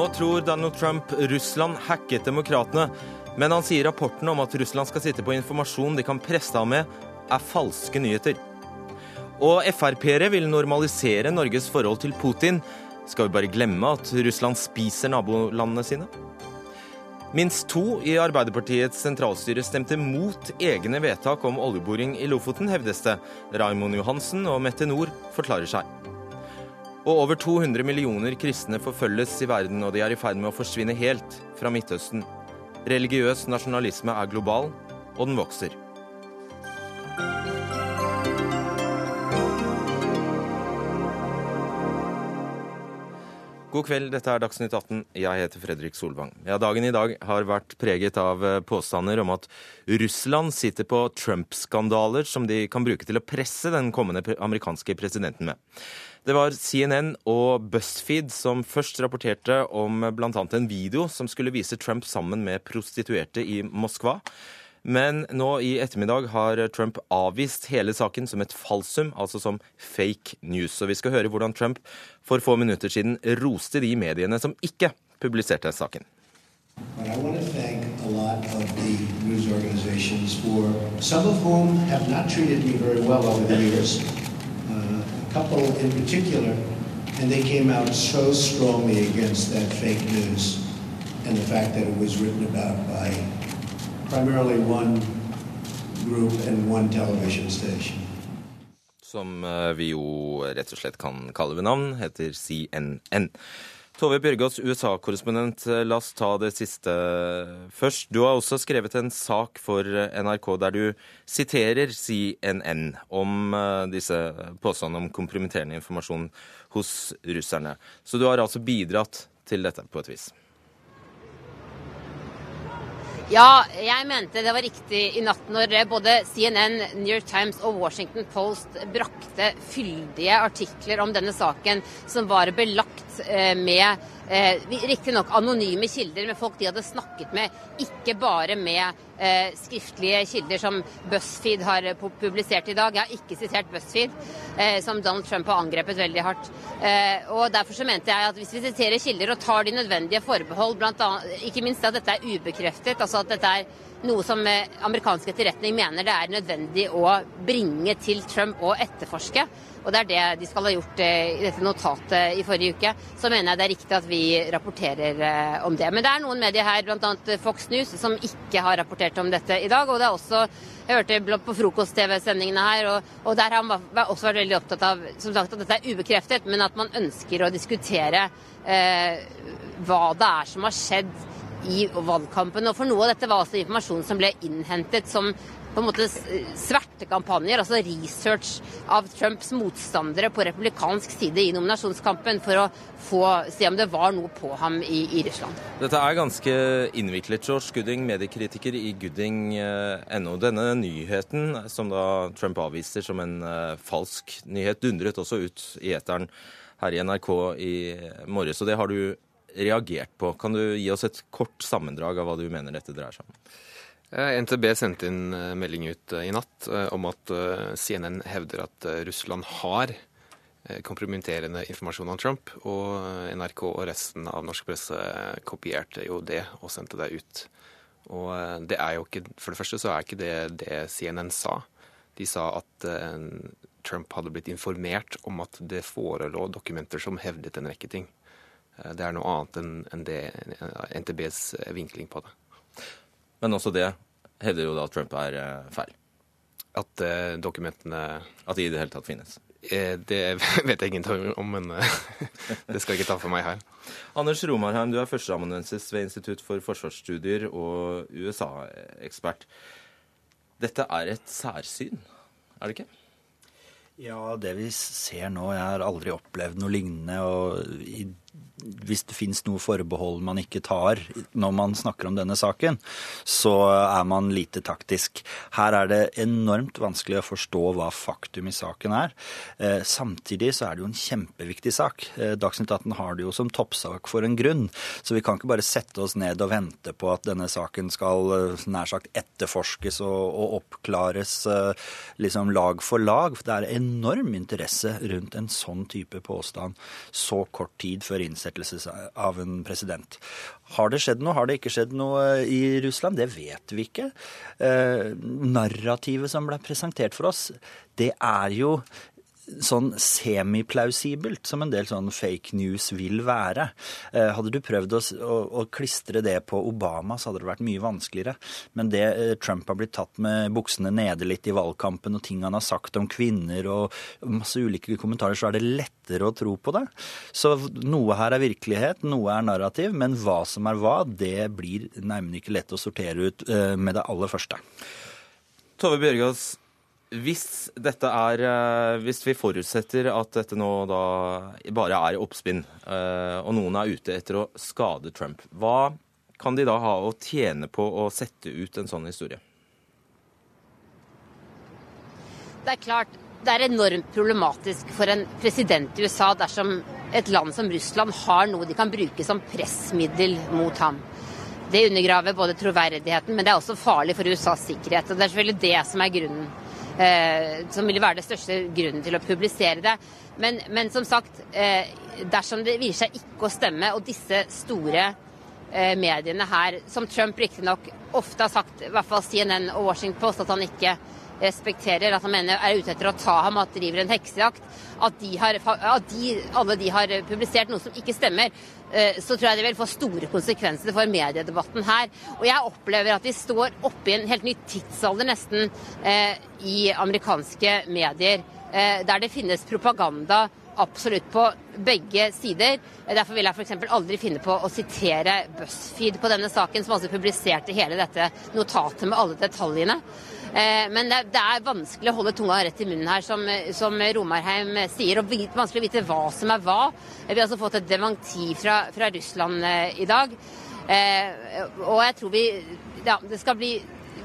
Nå tror Donald Trump Russland hacket demokratene, men han sier rapporten om at Russland skal sitte på informasjon de kan presse ham med, er falske nyheter. Og Frp-ere vil normalisere Norges forhold til Putin. Skal vi bare glemme at Russland spiser nabolandene sine? Minst to i Arbeiderpartiets sentralstyre stemte mot egne vedtak om oljeboring i Lofoten, hevdes det. Raimond Johansen og Mette Nord forklarer seg. Og over 200 millioner kristne forfølges i verden, og de er i ferd med å forsvinne helt fra Midtøsten. Religiøs nasjonalisme er global, og den vokser. God kveld, dette er Dagsnytt 18. Jeg heter Fredrik Solvang. Ja, Dagen i dag har vært preget av eh, påstander om at Russland sitter på Trump-skandaler som de kan bruke til å presse den kommende amerikanske presidenten med. Det var CNN og BuzzFeed som først rapporterte om bl.a. en video som skulle vise Trump sammen med prostituerte i Moskva. Men nå i ettermiddag har Trump avvist hele saken som et falsum, altså som fake news. Og vi skal høre hvordan Trump for få minutter siden roste de mediene som ikke publiserte saken. Some of whom have not treated me very well over the years. Couple in particular, and they came out so strongly against that fake news and the fact that it was written about by primarily one group and one television station. Som eh, vi jo rett og slett kan kalle ved navn, heter CNN. Tove Bjørgaas, USA-korrespondent, eh, la oss ta det siste først. Du har også skrevet en sak for eh, NRK der du siterer CNN om disse påstandene om kompromitterende informasjon hos russerne. Så du har altså bidratt til dette på et vis? Ja, jeg mente det var riktig i natt når både CNN, New York Times og Washington Post brakte fyldige artikler om denne saken som var belagt eh, med eh, riktignok anonyme kilder med folk de hadde snakket med, ikke bare med eh, skriftlige kilder som BuzzFeed har publisert i dag. Jeg har ikke sitert BuzzFeed, eh, som Donald Trump har angrepet veldig hardt. Eh, og Derfor så mente jeg at hvis vi siterer kilder og tar de nødvendige forbehold, blant annet, ikke minst at dette er ubekreftet, altså at dette er noe som eh, amerikansk etterretning mener det er nødvendig å bringe til Trump og etterforske, og det er det de skal ha gjort eh, i dette notatet i forrige uke, så mener jeg det er riktig at vi rapporterer eh, om det. Men det er noen medier her, bl.a. Fox News, som ikke har rapportert om dette i dag. Og det er også Jeg hørte på frokost-TV-sendingene her, og, og, der har man også vært veldig opptatt av som sagt, at dette er ubekreftet, men at man ønsker å diskutere eh, hva det er som har skjedd i valgkampen. Og for noe av dette var også informasjon som ble innhentet som på en måte svertekampanjer, altså research av Trumps motstandere på republikansk side i nominasjonskampen for å få se om det var noe på ham i, i Russland. Dette er ganske innviklet. George Gooding, mediekritiker i gooding.no. Denne nyheten, som da Trump avviser som en uh, falsk nyhet, dundret også ut i eteren her i NRK i morges. Og det har du reagert på. Kan du gi oss et kort sammendrag av hva du mener dette dreier seg om? Eh, NTB sendte inn eh, melding ut eh, i natt om at CNN hevder at Russland har kompromitterende informasjon om Trump, og NRK og resten av norsk presse kopierte jo det og sendte det ut. Og det er jo ikke, For det første så er ikke det det CNN sa. De sa at Trump hadde blitt informert om at det forelå dokumenter som hevdet en rekke ting. Eh, det er noe annet enn det NTBs eh, vinkling på det. Men også det hevder jo da at Trump er eh, feil? At eh, dokumentene At de i det hele tatt finnes? Det vet jeg ingenting om, men det skal jeg ikke ta for meg her. Anders Romarheim, du er førsteamanuensis ved Institutt for forsvarsstudier og USA-ekspert. Dette er et særsyn, er det ikke? Ja, det vi ser nå Jeg har aldri opplevd noe lignende. og i hvis det finnes noe forbehold man ikke tar når man snakker om denne saken, så er man lite taktisk. Her er det enormt vanskelig å forstå hva faktum i saken er. Eh, samtidig så er det jo en kjempeviktig sak. Eh, Dagsnytt 18 har det jo som toppsak for en grunn. Så vi kan ikke bare sette oss ned og vente på at denne saken skal eh, nær sagt etterforskes og, og oppklares liksom lag for lag. Det er enorm interesse rundt en sånn type påstand så kort tid før før innsettelse av en president. Har det skjedd noe? Har det ikke skjedd noe i Russland? Det vet vi ikke. Eh, narrativet som ble presentert for oss, det er jo sånn semiplausibelt som en del sånn fake news vil være. Eh, hadde du prøvd å, å, å, klistre det på Obama, så hadde det vært mye vanskeligere. Men det eh, Trump har blitt tatt med buksene nede litt i valgkampen, og ting han har sagt om kvinner og masse ulike kommentarer, så er det lettere å tro på det. Så noe her er virkelighet, noe er narrativ, men hva som er hva, det blir nærmest ikke lett å sortere ut eh, med det aller første. Tove Bjørgaas, hvis er eh, Hvis vi forutsetter at dette nå da bare er oppspinn, eh, og noen er ute etter å skade Trump, hva kan de da ha å tjene på å sette ut en sånn historie? Det er klart det er enormt problematisk for en president i USA dersom et land som Russland har noe de kan bruke som pressmiddel mot ham. Det undergraver både troverdigheten, men det er også farlig for USAs sikkerhet. og Det er selvfølgelig det som er grunnen eh, som ville være det største grunnen til å publisere det. Men, men som sagt, eh, dersom det viser seg ikke å stemme, og disse store eh, mediene her, som Trump riktignok ofte har sagt, i hvert fall CNN og Washington Post, at han ikke respekterer, at han mener er ute etter å ta ham, at driver en heksejakt, at, de har, at de, alle de har publisert noe som ikke stemmer, eh, så tror jeg det vil få store konsekvenser for mediedebatten her. Og jeg opplever at vi står oppe i en helt ny tidsalder nesten eh, i amerikanske medier, eh, der det finnes propaganda absolutt på begge sider. Derfor vil jeg f.eks. aldri finne på å sitere BuzzFeed på denne saken, som altså publiserte hele dette notatet med alle detaljene. Eh, men det, er vanskelig å holde tunga rett i munnen her, som, som Romarheim sier. Og vanskelig å vite hva som er hva. Vi har altså fått et dementi fra, fra Russland eh, i dag. Eh, og jeg tror vi Ja, det skal bli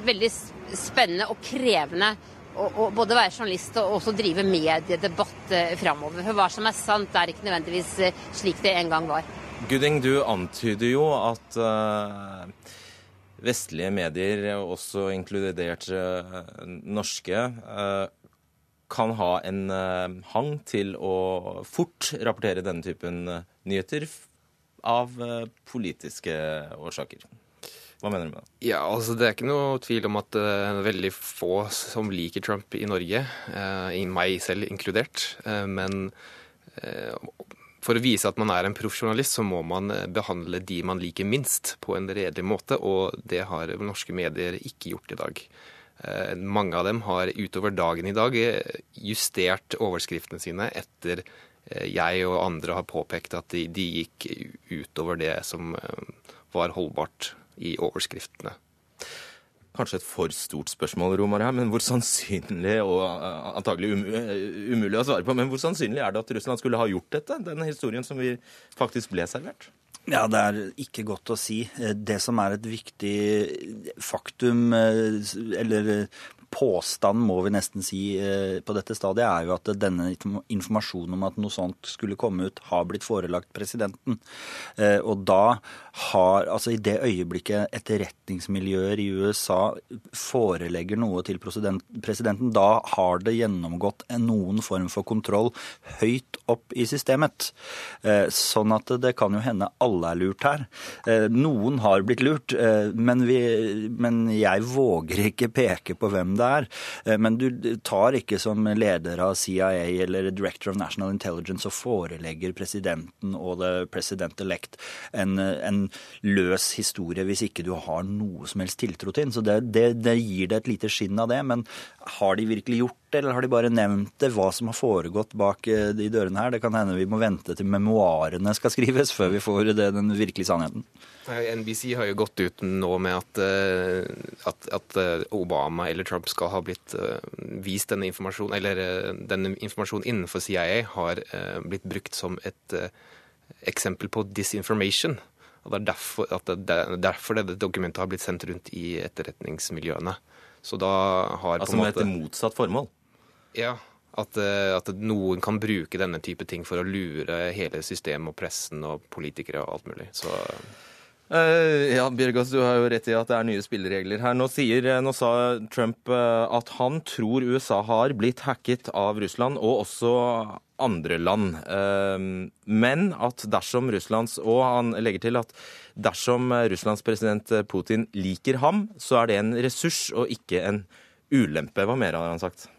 veldig spennende og krevende å både være journalist og også drive mediedebatt framover. For hva som er sant, er ikke nødvendigvis slik det en gang var. Gudding, du antyder jo at uh vestlige medier, også inkludert eh, norske, eh, kan ha en eh, hang til å fort rapportere denne typen nyheter av politiske årsaker. Hva mener du med det? Ja, altså Det er ikke noe tvil om at det er veldig få som liker Trump i Norge, i meg selv inkludert. Men for å vise at man er en profesjonalist, så må man eh, behandle de man liker minst, på en redelig måte, og det har norske medier ikke gjort i dag. Eh, mange av dem har utover dagen i dag eh, justert overskriftene sine etter jeg og andre har påpekt at de, de gikk utover det som var holdbart i overskriftene kanskje et for stort spørsmål, Romar, her, men hvor sannsynlig og eh, antagelig umulig å svare på, men hvor sannsynlig er det at Russland skulle ha gjort dette? Den historien som vi faktisk ble servert? Ja, Det er ikke godt å si. Det som er et viktig faktum, eh, eller påstand, må vi nesten si, eh, på dette stadiet, er jo at denne informasjonen om at noe sånt skulle komme ut, har blitt forelagt presidenten. Eh, og da har Altså i det øyeblikket etterretningsmiljøer i USA forelegger noe til presidenten, da har det gjennomgått noen form for kontroll høyt opp i systemet. Eh, sånn at det kan jo hende alle er lurt her. Noen har blitt lurt, men, vi, men jeg våger ikke peke på hvem det er. Eh, men du tar ikke som leder av CIA eller Director of National Intelligence og forelegger presidenten og the president-elect en, en, løs historie hvis ikke du har noe som helst tiltro til den. Så det, det, det gir det et lite skinn av det. Men har de virkelig gjort det, eller har de bare nevnt det, hva som har foregått bak eh, de dørene her? Det kan hende vi må vente til memoarene skal skrives før vi får det, den virkelige sannheten. NBC har jo gått ut nå med at, eh, at, at, Obama eller Trump skal ha blitt eh, vist denne informasjonen, eller denne informasjonen innenfor CIA har blitt brukt som et eksempel på disinformation. Og Det er derfor, at det, derfor dette dokumentet har blitt sendt rundt i etterretningsmiljøene. Så da har Altså med et motsatt formål? Ja. At, eh, at, noen kan bruke denne type ting for å lure hele systemet og pressen og politikere og alt mulig. Så Uh, ja, Birgos, du har jo rett i at det er nye spilleregler her. Nå, sier, nå sa Trump at han tror USA har blitt hacket av Russland, og også andre land. Men at dersom Russlands Og han legger til at dersom Russlands president Putin liker ham, så er det en ressurs og ikke en ulempe. Hva mer har han sagt?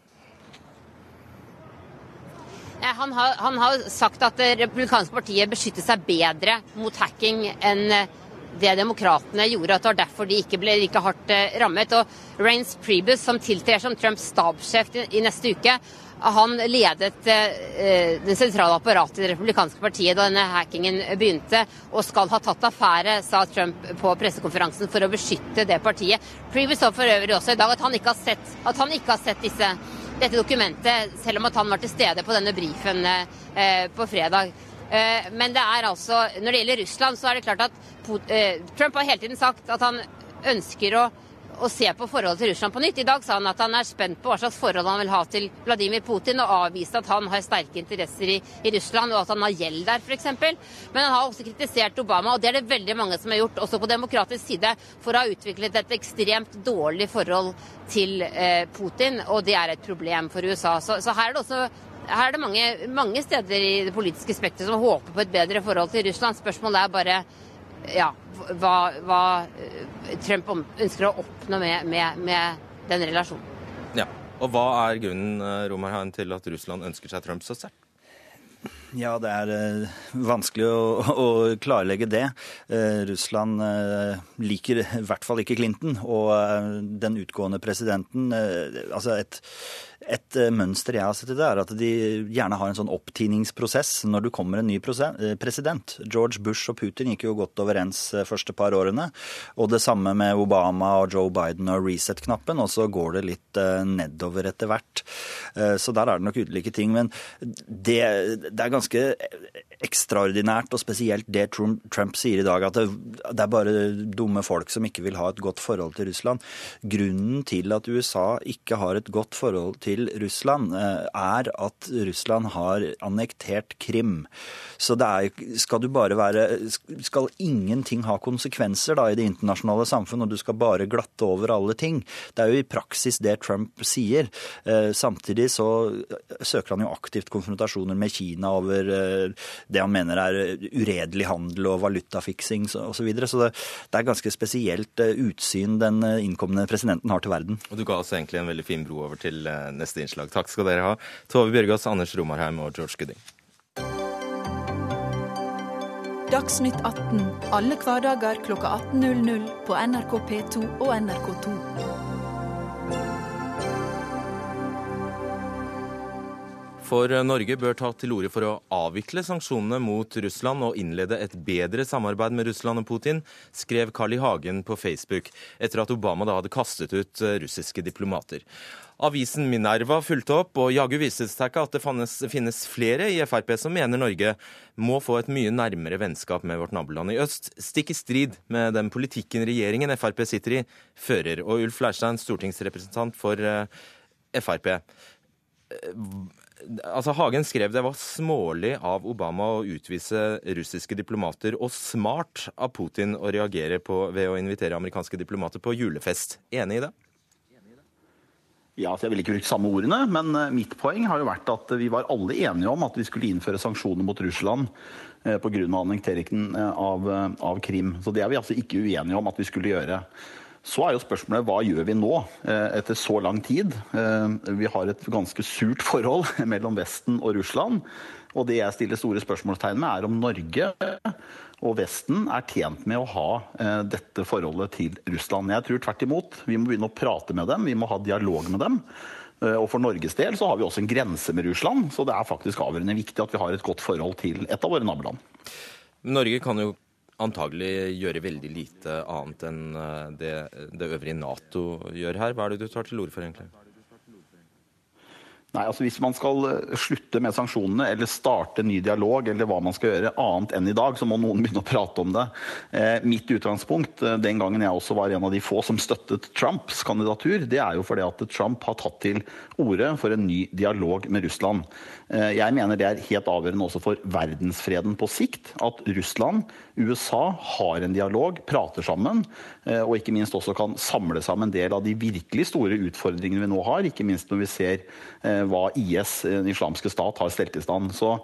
Han har, han har, sagt at det republikanske partiet beskytter seg bedre mot hacking enn det demokratene gjorde. At det var derfor de ikke ble like hardt rammet. Og Rains Prebus, som tiltrer som Trumps stabssjef i neste uke, han ledet eh, det sentrale apparatet i det republikanske partiet da denne hackingen begynte, og skal ha tatt affære, sa Trump på pressekonferansen, for å beskytte det partiet. Previous sa for øvrig også i dag at han ikke har sett, han ikke har sett disse, dette dokumentet, selv om at han var til stede på denne brifen eh, på fredag. Eh, men det er altså, når det gjelder Russland, så er det klart at eh, Trump har hele tiden sagt at han ønsker å å se på forholdet til Russland på nytt. I dag sa han at han er spent på hva slags forhold han vil ha til Vladimir Putin, og avviste at han har sterke interesser i, i Russland, og at han har gjeld der, f.eks. Men han har også kritisert Obama, og det er det veldig mange som har gjort, også på demokratisk side, for å ha utviklet et ekstremt dårlig forhold til eh, Putin, og det er et problem for USA. Så, så her er det også her er det mange, mange steder i det politiske spekteret som håper på et bedre forhold til Russland. Spørsmålet er bare ja, hva, hva, eh, Trump ønsker å oppnå med, med, med, den relasjonen. Ja, og Hva er grunnen eh, Romerheim, til at Russland ønsker seg Trump så sterkt? Ja, det er uh, vanskelig å, å, klarlegge det. Eh, Russland eh, liker i hvert fall ikke Clinton. Og den utgående presidenten Altså et et eh, mønster jeg har sett i det, er at de gjerne har en sånn opptiningsprosess når du kommer en ny eh, president. George Bush og Putin gikk jo godt overens de første par årene. Og det samme med Obama og Joe Biden og reset-knappen. Og så går det litt nedover etter hvert. Så der er det nok ulike ting. Men det, det er ganske ekstraordinært, og spesielt det Trump, Trump sier i dag, at det, det, er bare dumme folk som ikke vil ha et godt forhold til Russland. Grunnen til at USA ikke har et godt forhold til Russland, eh, er at Russland har annektert Krim. Så er, skal du bare være Skal ingenting ha konsekvenser da i det internasjonale samfunn, og du skal bare glatte over alle ting? Det er jo i praksis det Trump sier. Eh, samtidig så søker han jo aktivt konfrontasjoner med Kina over eh, det han mener er uredelig handel og valutafiksing osv. Så, videre. så det, det, er ganske spesielt eh, utsyn den eh, innkommende presidenten har til verden. Og Du ga oss egentlig en veldig fin bro over til eh, neste innslag. Takk skal dere ha. Tove Bjørgaas, Anders Romarheim og George Gooding. Dagsnytt 18 alle hverdager kl 18.00 på NRK P2 og NRK2. For Norge bør ta til orde for å avvikle sanksjonene mot Russland og innlede et bedre samarbeid med Russland og Putin, skrev Carl I. Hagen på Facebook etter at Obama da hadde kastet ut eh, russiske diplomater. Avisen Minerva fulgte opp, og jaggu viste det seg ikke at det finnes, finnes flere i Frp som mener Norge må få et mye nærmere vennskap med vårt naboland i øst, stikk i strid med den politikken regjeringen Frp sitter i, fører. Og Ulf Leirstein, stortingsrepresentant for eh, Frp altså Hagen skrev det var smålig av Obama å utvise russiske diplomater, og smart av Putin å reagere på ved å invitere amerikanske diplomater på julefest. Enig i det? Ja, Jeg vil ikke bruke samme ordene, men eh, mitt poeng har jo vært at vi var alle enige om at vi skulle innføre sanksjoner mot Russland eh, pga. annekteringen eh, av, av Krim. Så det er vi altså ikke uenige om at vi skulle gjøre. Så er jo spørsmålet hva gjør vi nå, eh, etter så lang tid? Eh, vi har et ganske surt forhold mellom Vesten og Russland. Og det jeg stiller store spørsmålstegn med, er om Norge og Vesten er tjent med å ha eh, dette forholdet til Russland. Jeg tror tvert imot. Vi må begynne å prate med dem, vi må ha dialog med dem. Og For Norges del så har vi også en grense med Russland, så det er faktisk avgjørende viktig at vi har et godt forhold til et av våre naboland. Norge kan jo antagelig gjøre veldig lite annet enn eh, det, det øvrige Nato gjør her. Hva er det du tar til orde for, egentlig? Nei, altså Hvis man skal eh, slutte med sanksjonene eller starte ny dialog, eller hva man skal gjøre annet enn i dag, så må noen begynne å prate om det. Eh, mitt utgangspunkt, eh, den gangen jeg også var en av de få som støttet Trumps kandidatur, det er jo fordi at Trump har tatt til orde for en ny dialog med Russland. Eh, jeg mener det er helt avgjørende også for verdensfreden på sikt at Russland, USA har en dialog, prater sammen, eh, og ikke minst også kan samle sammen en del av de virkelig store utfordringene vi nå har, ikke minst når vi ser hva IS, den islamske stat, har stelt i stand. Så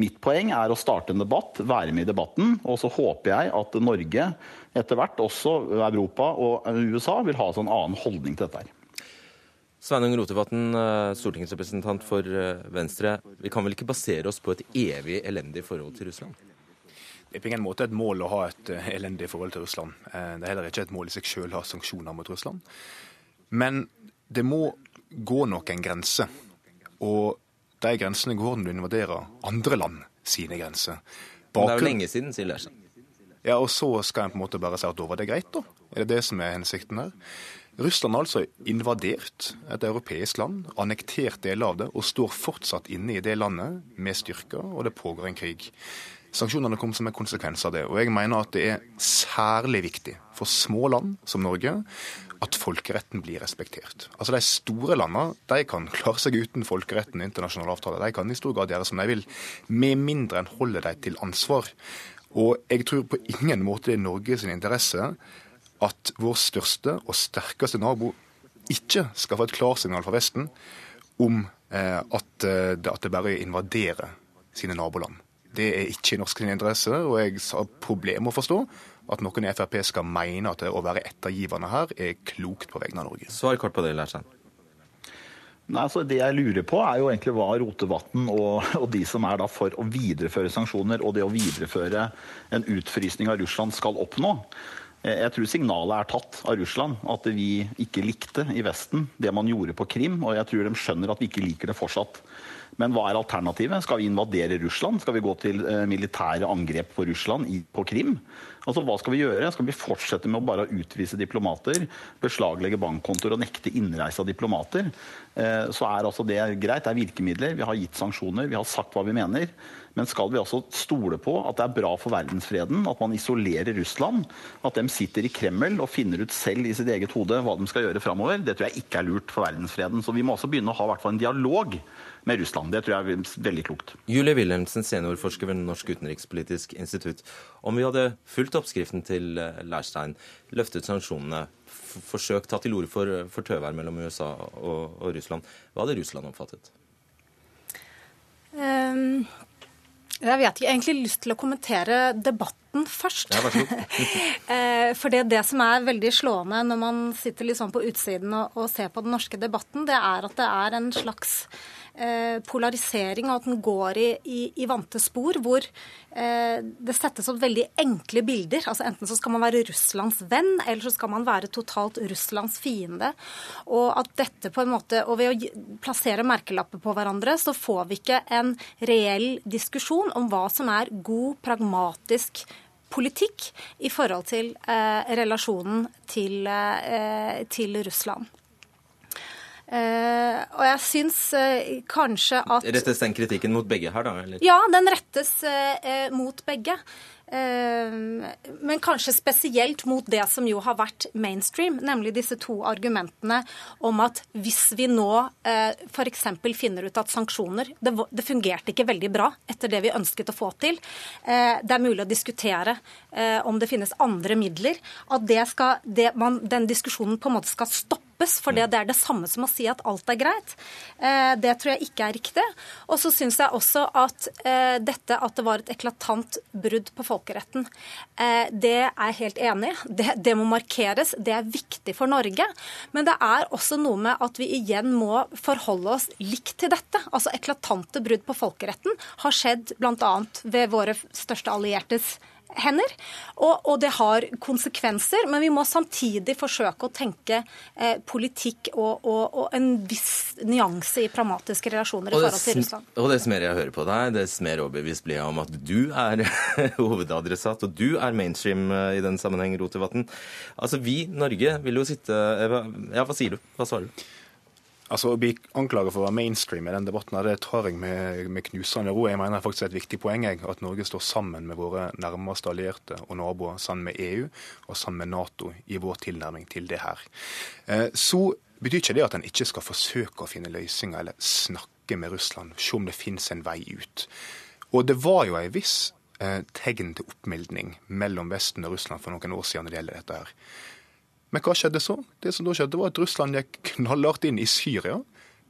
mitt poeng er å starte en debatt, være med i debatten. Og så håper jeg at Norge etter hvert, også Europa og USA, vil ha en sånn annen holdning til dette. her. Sveinung Rotevatn, eh, stortingsrepresentant for eh, Venstre. Vi kan vel ikke basere oss på et evig elendig forhold til Russland? Det er på ingen måte et mål å ha et eh, elendig forhold til Russland. Det er heller ikke et mål i seg selv å ha sanksjoner mot Russland. Men det må gå noen grenser. Og de grensene går når du invaderer andre land sine grenser. Bakgrunn... det er jo lenge siden, sier Lersen. Ja, og så skal en på en måte bare si at da var det greit, da. Er det det som er hensikten her? Russland har altså invadert et europeisk land, annektert deler av det, og står fortsatt inne i det landet med styrker, og det pågår en krig. Sanksjonene kom som en konsekvens av det. Og jeg mener at det er særlig viktig for små land som Norge at folkeretten blir respektert. Altså De store landene de kan klare seg uten folkeretten og internasjonale avtaler. De kan i stor grad gjøre som de vil, med mindre enn holder dem til ansvar. Og jeg tror på ingen måte det er Norges interesse at vår største og sterkeste nabo ikke skal få et klarsignal fra Vesten om eh, at, det, at, det bare invaderer sine naboland. Det er ikke i norsk interesse, og jeg har problemer med å forstå at noen i Frp skal mene at det å være ettergivende her er klokt på vegne av Norge. Svar kort på det, Lerstein. Nei, altså Det jeg lurer på, er jo egentlig hva Rotevatn og, og, de som er da for å videreføre sanksjoner og det å videreføre en utfrysning av Russland skal oppnå. Eh, jeg tror signalet er tatt av Russland, at vi ikke likte i Vesten det man gjorde på Krim. Og jeg tror de skjønner at vi ikke liker det fortsatt. Men hva er alternativet? Skal vi invadere Russland? Skal vi gå til eh, militære angrep på Russland på Krim? Altså, Hva skal vi gjøre? Skal vi fortsette med å bare utvise diplomater, beslaglegge bankkontoer og nekte innreise av diplomater? Eh, så er altså det greit. Det er virkemidler. Vi har gitt sanksjoner. Vi har sagt hva vi mener. Men skal vi også stole på at det er bra for verdensfreden at man isolerer Russland? At de sitter i Kreml og finner ut selv i sitt eget hode hva de skal gjøre framover? Det tror jeg ikke er lurt for verdensfreden. Så vi må også begynne å ha en dialog med Russland. Det tror jeg er veldig klokt. Julie Wilhelmsen, seniorforsker ved Norsk utenrikspolitisk institutt. Om vi hadde fulgt oppskriften til eh, Leirstein, løftet sanksjonene, forsøkt tatt til orde for, for tøvær mellom USA og, og, Russland, hva hadde Russland oppfattet? Um, jeg vet ikke. Jeg har egentlig lyst til å kommentere debatten først. Ja, vær så god. Eh, for det, det som er veldig slående når man sitter litt sånn på utsiden og, og ser på den norske debatten, det er at det er en slags Eh, polarisering, og at den går i, i, i vante spor, hvor eh, det settes opp veldig enkle bilder. altså Enten så skal man være Russlands venn, eller så skal man være totalt Russlands fiende. Og at dette på en måte, og ved å plassere merkelapper på hverandre, så får vi ikke en reell diskusjon om hva som er god, pragmatisk politikk i forhold til eh, relasjonen til, eh, til Russland. Uh, og jeg syns uh, kanskje at Rettes den kritikken mot begge her, da? Eller? Ja, den rettes uh, mot begge. Men kanskje spesielt mot det som jo har vært mainstream, nemlig disse to argumentene om at hvis vi nå f.eks. finner ut at sanksjoner det, det, fungerte ikke veldig bra etter det vi ønsket å få til, det er mulig å diskutere om det finnes andre midler, at det skal, det man, den diskusjonen på en måte skal stoppe stoppes, for det, det er det samme som å si at alt er greit. Eh, det tror jeg ikke er riktig. Og så syns jeg også at eh, dette at det var et eklatant brudd på folkeretten, eh, det er jeg helt enig i. Det, det må markeres. Det er viktig for Norge. Men det er også noe med at vi igjen må forholde oss likt til dette. Altså eklatante brudd på folkeretten har skjedd bl.a. ved våre største alliertes hender. Og, og, det har konsekvenser, men vi må samtidig forsøke å tenke eh, politikk og, og, og, en viss nyanse i pragmatiske relasjoner i forhold til Russland. Og dess mer jeg hører på deg, dess mer overbevist blir jeg om at du er hovedadressat, og du er mainstream eh, i den sammenheng, Rotevatn. Altså, vi, Norge, vil jo sitte Ja, hva sier du? Hva svarer du? Altså, Å bli anklaget for å være mainstream i den debatten det tar jeg med, med knusende ro. Jeg mener faktisk det er et viktig poeng jeg, at Norge står sammen med våre nærmeste allierte og naboer, sammen med EU og sammen med Nato i vår tilnærming til det her. Eh, så betyr ikke det at en ikke skal forsøke å finne løsninger eller snakke med Russland, se om det finnes en vei ut. Og det var jo en viss eh, tegn til oppmildning mellom Vesten og Russland for noen år siden når det gjelder dette her. Men hva skjedde så? Det som da skjedde var at Russland gikk knallhardt inn i Syria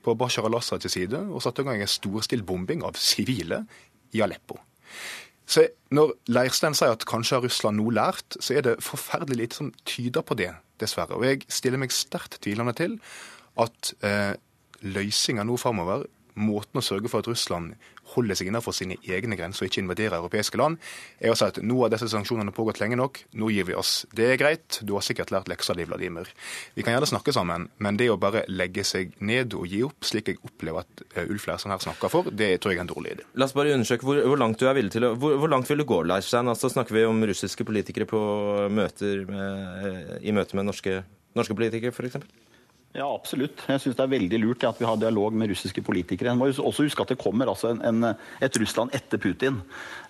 på Bashar al-Assad til side og satte i gang en storstilt bombing av sivile i Aleppo. Så Når Leirstein sier at kanskje har Russland nå lært, så er det forferdelig lite som tyder på det, dessverre. Og jeg stiller meg sterkt tvilende til at eh, løsninga nå framover, måten å sørge for at Russland holder seg innenfor sine egne grenser og ikke invaderer europeiske land, er å si at nå har disse sanksjonene pågått lenge nok, nå gir vi oss. Det er greit, du har sikkert lært leksa di, Vladimir. Vi kan gjerne snakke sammen, men det å bare legge seg ned og gi opp, slik jeg opplever at uh, Ulf Leirstein her snakker for, det tror jeg er en dårlig idé. La oss bare undersøke hvor, hvor langt du er villig til å hvor, hvor langt vil du gå, Leirstein? Altså, snakker vi om russiske politikere på møter med, i møte med norske, norske politikere, f.eks.? Ja, absolutt. Jeg syns det er veldig lurt at vi har dialog med russiske politikere. En må også huske at det kommer altså en, en, et Russland etter Putin.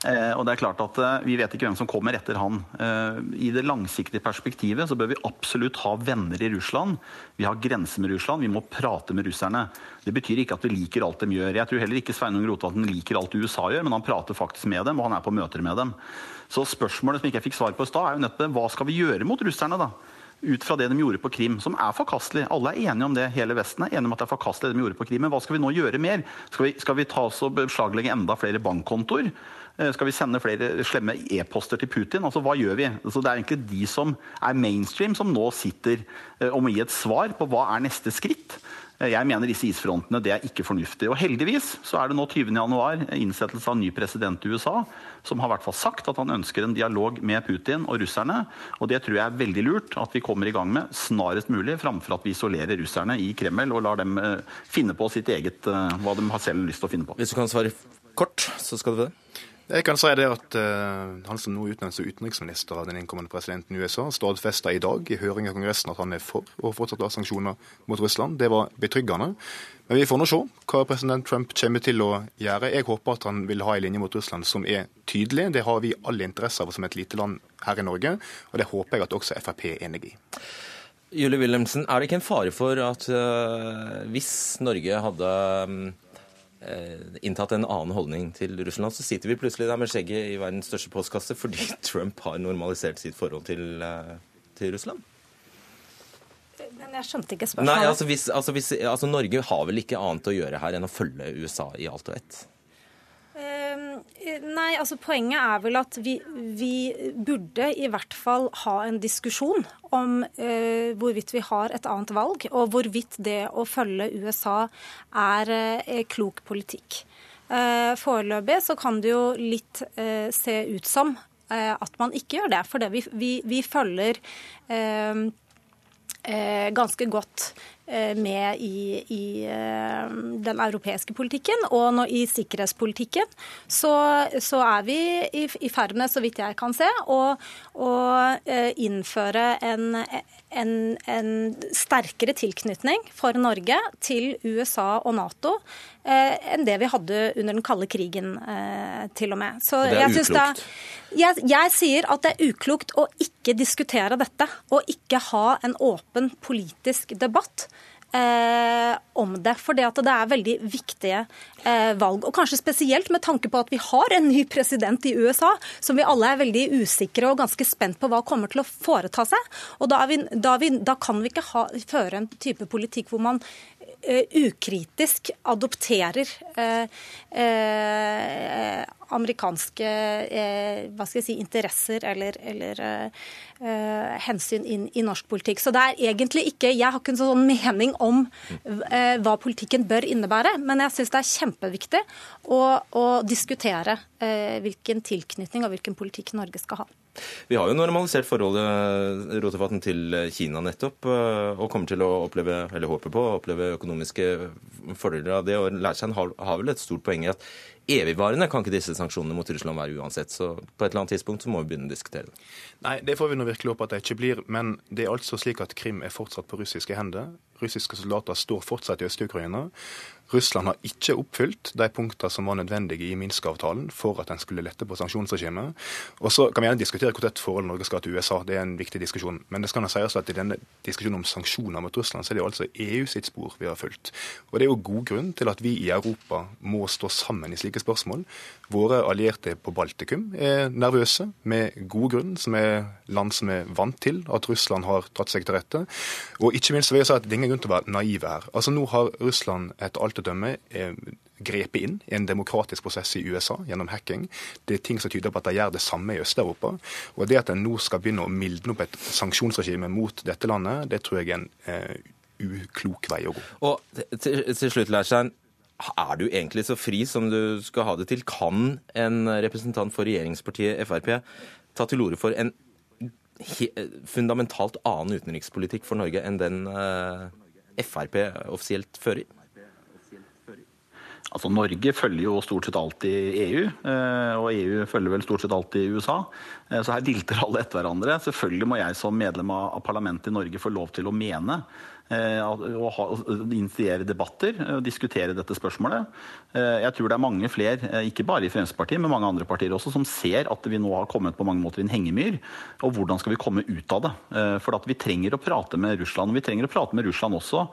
Eh, og det er klart at eh, Vi vet ikke hvem som kommer etter han. Eh, I det langsiktige perspektivet så bør vi absolutt ha venner i Russland. Vi har grenser med Russland, vi må prate med russerne. Det betyr ikke at vi liker alt de gjør. Jeg tror heller ikke Sveinung Rotevatn liker alt USA gjør, men han prater faktisk med dem, og han er på møter med dem. Så spørsmålet som ikke jeg fikk svar på i stad, er jo nettopp hva skal vi gjøre mot russerne, da? Ut fra det de gjorde på Krim, som er forkastelig. Alle er enige om det. Hele Vesten er enige om at det er forkastelig det de gjorde på Krim. Men hva skal vi nå gjøre mer? Skal vi, skal vi ta oss og beslaglegge enda flere bankkontoer? Eh, skal vi sende flere slemme e-poster til Putin? Altså, Hva gjør vi? Altså, det er egentlig de som er mainstream, som nå sitter eh, og må gi et svar på hva er neste skritt. Eh, jeg mener disse isfrontene det er ikke fornuftig. Og Heldigvis så er det nå 20.1 innsettelse av ny president i USA, som har hvert fall sagt at han ønsker en dialog med Putin og russerne. Og det tror jeg er veldig lurt at vi kommer i gang med snarest mulig, framfor at vi isolerer russerne i Kreml og lar dem eh, finne på sitt eget, eh, hva de har selv lyst til å finne på. Hvis du kan svare kort, så skal du få det. Jeg kan si det at uh, Han som nå utnevnes til utenriksminister av den innkommende presidenten i USA, stadfesta i dag i høring av Kongressen at han er for å fortsette å ha sanksjoner mot Russland. Det var betryggende. Men vi får nå se hva president Trump kommer til å gjøre. Jeg håper at han vil ha en linje mot Russland som er tydelig. Det har vi all interesse av som et lite land her i Norge, og det håper jeg at også Frp er enig i. Julie Wilhelmsen, er det ikke en fare for at uh, hvis Norge hadde um inntatt en annen holdning til Russland, så sitter vi plutselig der med skjegget i verdens største postkasse fordi Trump har normalisert sitt forhold til, eh, til Russland? Men jeg skjønte ikke spørsmålet. Nei, altså, hvis, altså, hvis, altså Norge har vel ikke annet å gjøre her enn å følge USA i alt og ett? Nei, altså Poenget er vel at vi, vi burde i hvert fall ha en diskusjon om eh, hvorvidt vi har et annet valg, og hvorvidt det å følge USA er eh, klok politikk. Eh, foreløpig så kan det jo litt eh, se ut som eh, at man ikke gjør det. For vi, vi, vi, følger eh, ganske godt med i, i, eh, den europeiske politikken. Og nå, i sikkerhetspolitikken så, så er vi i, i ferd med, så vidt jeg kan se, å, å eh, innføre en, en, en, sterkere tilknytning for Norge til USA og Nato enn det vi hadde under den kalde krigen, til og med. Så det er uklokt? Jeg, jeg, sier at det er uklokt å ikke diskutere dette, og ikke ha en åpen politisk debatt eh, om det. For det, det er veldig viktige eh, valg. Og kanskje spesielt med tanke på at vi har en ny president i USA, som vi alle er veldig usikre og ganske spent på hva kommer til å foreta seg. Og da, vi, da, vi, da kan vi ikke ha, føre en type politikk hvor man ukritisk adopterer uh, uh, amerikanske hva skal jeg si, interesser eller, eller hensyn inn i norsk politikk. Så det er egentlig ikke Jeg har ikke en sånn mening om hva politikken bør innebære, men jeg syns det er kjempeviktig å, å diskutere hvilken tilknytning og hvilken politikk Norge skal ha. Vi har jo normalisert forholdet Rotevatn, til Kina nettopp, eh, og kommer til å oppleve, eller håper på å oppleve økonomiske fordeler av det. og Leirstein har, har vel et stort poeng i at evigvarende kan ikke disse sanksjonene mot Russland være uansett. Så på et eller annet tidspunkt så må vi begynne å diskutere det. Nei, det får vi nå virkelig håpe at det ikke blir. Men det er altså slik at Krim er fortsatt på russiske hender. Russiske soldater står fortsatt i Øst-Ukraina. Russland har ikke oppfylt de punktene som var nødvendige i Minsk-avtalen for at en skulle lette på sanksjonsregimet. Og så kan vi gjerne diskutere hvor tett forhold Norge skal til USA, det er en viktig diskusjon. Men det skal sies at i denne diskusjonen om sanksjoner mot Russland, så er det jo altså EU sitt spor vi har fulgt. Og det er jo god grunn til at vi i Europa må stå sammen i slike spørsmål. Våre allierte på Baltikum er nervøse, med god grunn, som er land som er vant til at Russland har tatt seg til rette. Og ikke minst vil jeg si at det er ingen grunn til å være naive her. Altså Nå har Russland etter alt å dømme eh, grepet inn i en demokratisk prosess i USA gjennom hacking. Det er ting som tyder på at de gjør det samme i Øst-Europa. Og det at en nå skal begynne å mildne opp et sanksjonsregime mot dette landet, det tror jeg er en eh, uklok vei å gå. Og til, til slutt, Leirstein, er du egentlig så fri som du skal ha det til? Kan en representant for regjeringspartiet Frp ta til orde for en fundamentalt annen utenrikspolitikk for Norge enn den uh, Frp offisielt fører? Altså Norge følger jo stort sett alltid EU, eh, og EU følger vel stort sett alltid USA. Eh, så her dilter alle etter hverandre. Selvfølgelig må jeg som medlem av parlamentet i Norge få lov til å mene Eh, å initiere debatter og diskutere dette spørsmålet. Eh, jeg tror det er mange flere, eh, ikke bare i Fremskrittspartiet, men mange andre partier også, som ser at vi nå har kommet på mange måter i en hengemyr. Og hvordan skal vi komme ut av det? For at vi trenger å prate med Russland. Og vi trenger å prate med Russland også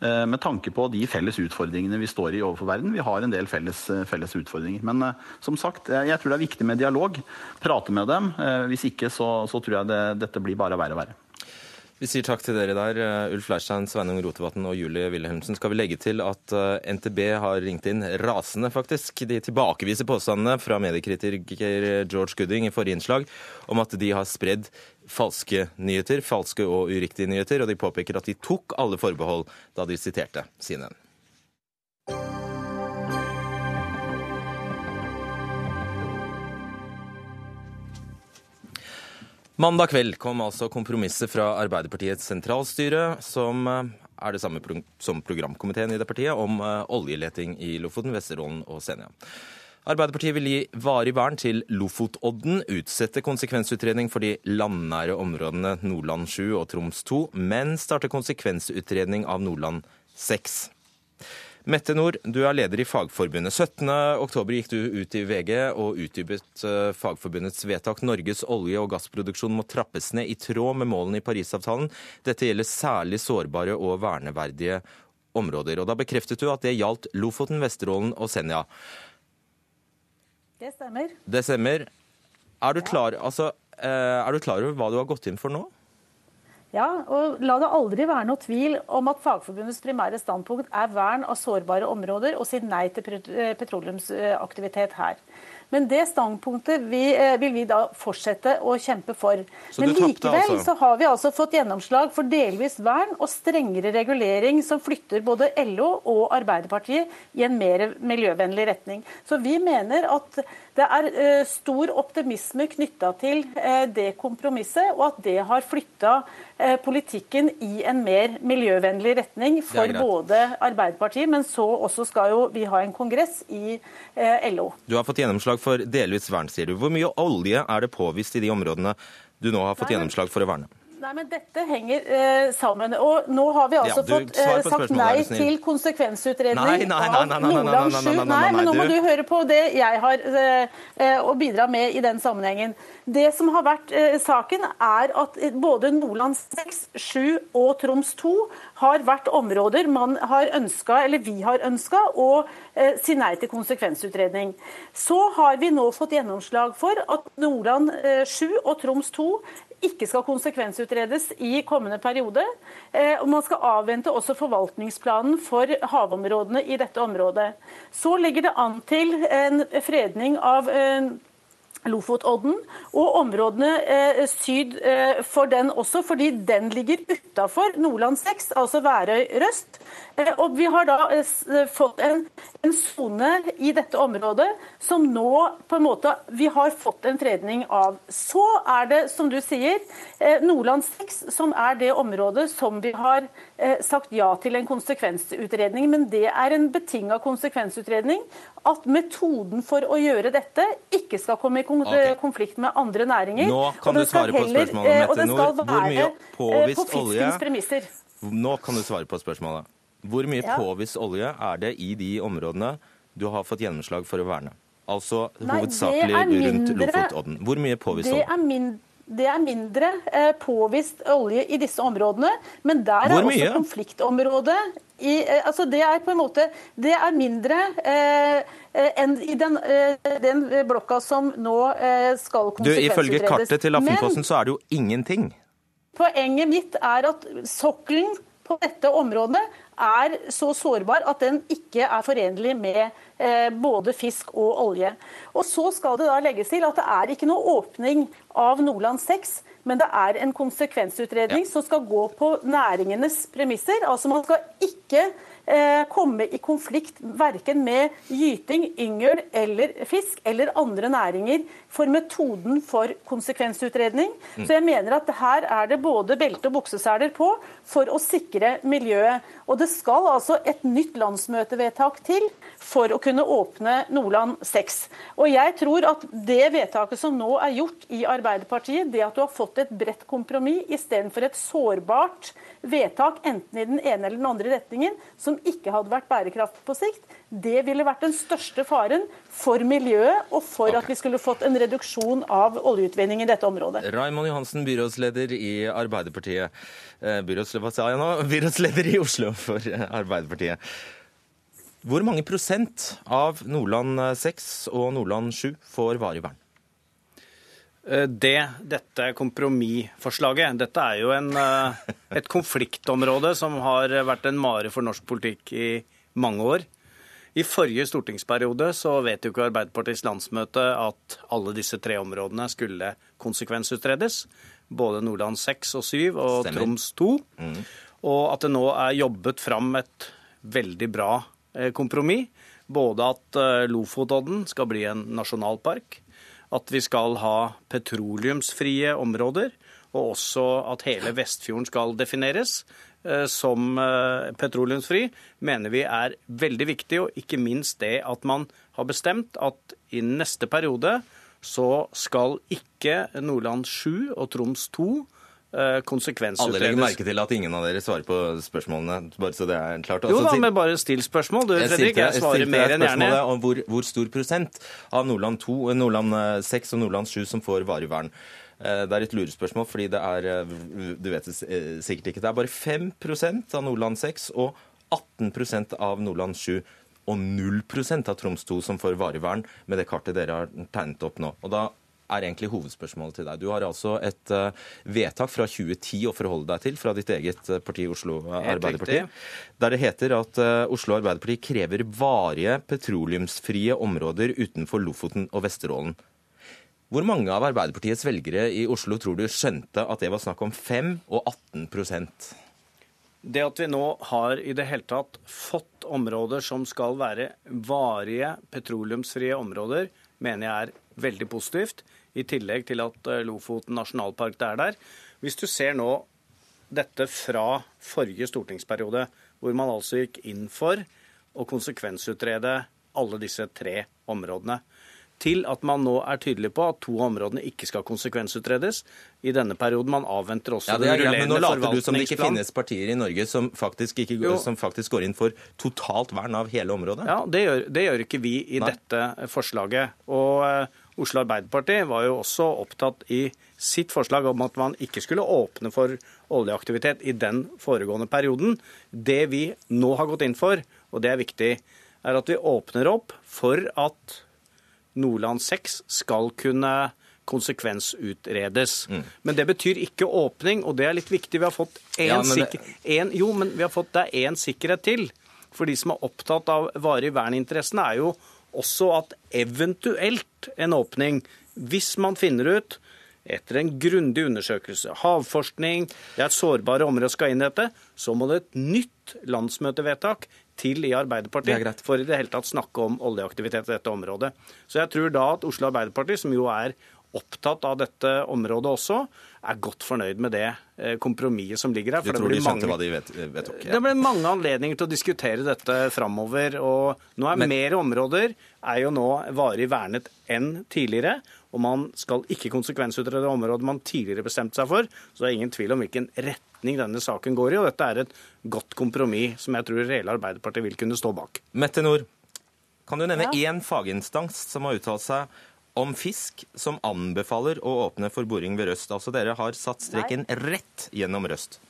med tanke på de felles utfordringene vi står i overfor verden. Vi har en del felles, felles utfordringer. Men som sagt, jeg tror det er viktig med dialog. Prate med dem. Hvis ikke så, så tror jeg det, dette blir bare verre og verre. Vi sier takk til dere der, eh, Ulf Leirstein, Sveinung Rotevatn og Julie Wilhelmsen. Skal vi legge til at eh, NTB har ringt inn rasende, faktisk. De tilbakeviser påstandene fra mediekritiker George Gooding i forrige innslag om at de har spredd falske nyheter, falske og uriktige nyheter, og de påpeker at de tok alle forbehold da de siterte CNN. Mandag kveld kom altså kompromisset fra Arbeiderpartiets sentralstyre, som eh, er det samme som programkomiteen i det partiet, om eh, oljeleting i Lofoten, Vesterålen og Senja. Arbeiderpartiet vil gi varig vern til Lofotodden, utsette konsekvensutredning for de landnære områdene Nordland 7 og Troms 2, men starte konsekvensutredning av Nordland 6. Mette Nord, du er leder i Fagforbundet. 17.10 gikk du ut i VG og utdypet eh, Fagforbundets vedtak. Norges olje- og gassproduksjon må trappes ned i tråd med målene i Parisavtalen. Dette gjelder særlig sårbare og verneverdige områder. Og Da bekreftet du at det gjaldt Lofoten, Vesterålen og Senja. Det stemmer. Det stemmer. Er du klar, altså, eh, er du klar over hva du har gått inn for nå? Ja, og La det aldri være noe tvil om at Fagforbundets primære standpunkt er vern av sårbare områder og si nei til eh, petroleumsaktivitet her. Men det standpunktet vi, eh, vil vi da fortsette å kjempe for. Men likevel altså. så har vi altså fått gjennomslag for delvis vern og strengere regulering som flytter både LO og Arbeiderpartiet i en mer miljøvennlig retning. Så vi mener at det er uh, stor optimisme knytta til det kompromisset, og at det har flytta politikken i en mer miljøvennlig retning for både Arbeiderpartiet, men så også skal jo vi ha en kongress i LO. Du har fått gjennomslag for delvis vern, sier du. Hvor mye olje er det påvist i de områdene du nå har fått gjennomslag for å verne? Nei, men Dette henger eh, sammen. Og Nå har vi altså ja, fått eh, sagt nei til konsekvensutredning av Nordland 7. Nei, men nå må du høre på det jeg har eh, å bidra med i den sammenhengen. Det som har vært eh, saken, er at både Nordland 6, 7 og Troms 2 har vært områder man har ønska, eller vi har ønska, å eh, si nei til konsekvensutredning. Så har vi nå fått gjennomslag for at Nordland 7 og Troms 2 ikke skal konsekvensutredes i kommende periode. Eh, og Man skal avvente også forvaltningsplanen for havområdene i dette området. Så ligger det an til en fredning av eh, Lofotodden og områdene eh, syd eh, for den også, fordi den ligger utafor Nordland 6, altså Værøy-Røst. Eh, og vi har da eh, fått en sone i dette området som nå på en måte vi har fått en fredning av. Så er det, som du sier, eh, Nordland 6 som er det området som vi har eh, sagt ja til en konsekvensutredning. Men det er en betinga konsekvensutredning at metoden for å gjøre dette ikke skal komme i konflikt med andre næringer. Nå kan du svare på spørsmålet, Mette Nord. Hvor mye påvist olje Nå kan du svare på spørsmålet. Hvor mye ja. påvist olje er det i de områdene du har fått gjennomslag for å verne? Altså hovedsakelig rundt Lofotodden. Hvor mye påvist olje? Det er mindre eh, påvist olje i disse områdene, men der er også konfliktområdet i, eh, altså Det er på en måte Det er mindre eh, eh enn i den, eh, den, blokka som nå eh, skal konsekvensutredes. Ifølge kartet til Aftenposten så er det jo ingenting. Poenget mitt er at sokkelen på dette området er så sårbar at den ikke er forenlig med Eh, både fisk og olje. Og Så skal det da legges til at det er ikke noe åpning av Nordland 6, men det er en konsekvensutredning ja. som skal gå på næringenes premisser. Altså Man skal ikke komme i konflikt verken med gyting, yngel eller fisk eller andre næringer for metoden for konsekvensutredning. Mm. Så jeg mener at her er det både belte og bukseseler på for å sikre miljøet. Og det skal altså et nytt landsmøtevedtak til for å kunne åpne Nordland 6. Og jeg tror at det vedtaket som nå er gjort i Arbeiderpartiet, det at du har fått et bredt kompromiss istedenfor et sårbart vedtak enten i den ene eller den andre retningen, som ikke hadde vært bærekraftig på sikt, det ville vært den største faren for miljøet og for okay. at vi skulle fått en reduksjon av oljeutvinning i dette området. Raymond Johansen, byrådsleder i Arbeiderpartiet. Eh, byrådsleder, nå? byrådsleder i Oslo for Arbeiderpartiet. Hvor mange prosent av Nordland 6 og Nordland 7 får varig vern? Eh, det, dette kompromissforslaget Dette er jo en, eh, et konfliktområde som har vært en mare for norsk politikk i mange år. I forrige stortingsperiode så vet jo ikke Arbeiderpartiets landsmøte at alle disse tre områdene skulle konsekvensutredes. Både Nordland 6 og 7 og Stemmer. Troms 2. Mm. Og at det nå er jobbet fram et veldig bra eh, kompromiss. Både at Lofotodden skal bli en nasjonalpark, at vi skal ha petroleumsfrie områder, og også at hele Vestfjorden skal defineres eh, som eh, petroleumsfri, mener vi er veldig viktig. Og ikke minst det at man har bestemt at i neste periode så skal ikke Nordland 7 og Troms 2 Eh, konsekvensutredes. Alle legger merke til at ingen av dere svarer på spørsmålene. bare så det er klart. jo da, men bare still spørsmål. Du, jeg Fredrik, jeg svarer mer enn gjerne. om hvor, hvor, stor prosent av Nordland 2, Nordland 6 og Nordland 7 som får varig vern. Eh, det er et lurespørsmål, fordi det er eh, du vet det sikkert ikke, det er bare 5% av Nordland 6 og 18% av Nordland 7 og 0% av Troms 2 som får varig vern med det kartet dere har tegnet opp nå. Og da er egentlig hovedspørsmålet til deg. Du har altså et uh, vedtak fra 2010 å forholde deg til fra ditt eget uh, parti, Oslo Arbeiderparti, der det heter at uh, Oslo Arbeiderparti krever varige petroleumsfrie områder utenfor Lofoten og Vesterålen. Hvor mange av Arbeiderpartiets velgere i Oslo tror du skjønte at det var snakk om 5 og 18% det at vi nå har i det hele tatt fått områder som skal være varige petroleumsfrie områder, mener jeg er veldig positivt i tillegg til at eh, Lofoten nasjonalpark er der. Hvis du ser nå dette fra forrige stortingsperiode, hvor man altså gikk inn for å konsekvensutrede alle disse tre områdene, til at man nå er tydelig på at to områdene ikke skal konsekvensutredes i denne perioden. Man avventer også ja, det er, ja, men Nå later du som det ikke finnes partier i Norge som faktisk, ikke, som faktisk, går inn for totalt vern av hele området? Ja, det gjør, det gjør ikke vi i Nei. dette forslaget. Og uh, Oslo Arbeiderparti var jo også opptatt i sitt forslag om at man ikke skulle åpne for oljeaktivitet i den foregående perioden. Det vi nå har gått inn for, og det er viktig, er at vi åpner opp for at Nordland 6 skal kunne konsekvensutredes. Mm. Men det betyr ikke åpning, og det er litt viktig. Vi har fått én ja. En, jo, men vi har fått det én sikkerhet til. For de som er opptatt av varig verninteressene, er jo også at eventuelt en åpning, hvis man finner ut etter en grundig undersøkelse, havforskning, det er et sårbare område skal inn i dette, så må det et nytt landsmøtevedtak til i Arbeiderpartiet for i det hele tatt snakke om oljeaktivitet i dette området. Så jeg tror da at Oslo Arbeiderparti, som jo er opptatt av dette området også, er godt fornøyd med det eh, kompromisset som ligger her. For du tror de skjønte mange, hva de vet, vedtok? Ja. Det blir mange anledninger til å diskutere dette framover. Og nå er Men, mer områder er jo nå varig vernet enn tidligere. Og man skal ikke konsekvensutrede området man tidligere bestemte seg for. Så det er ingen tvil om hvilken retning denne saken går i. Og dette er et godt kompromiss som jeg tror reelle Arbeiderpartiet vil kunne stå bak. Mette Nord, kan du nevne ja. én faginstans som har uttalt seg om fisk som anbefaler å åpne for boring ved Røst. Altså dere har satt streken rett gjennom Røst.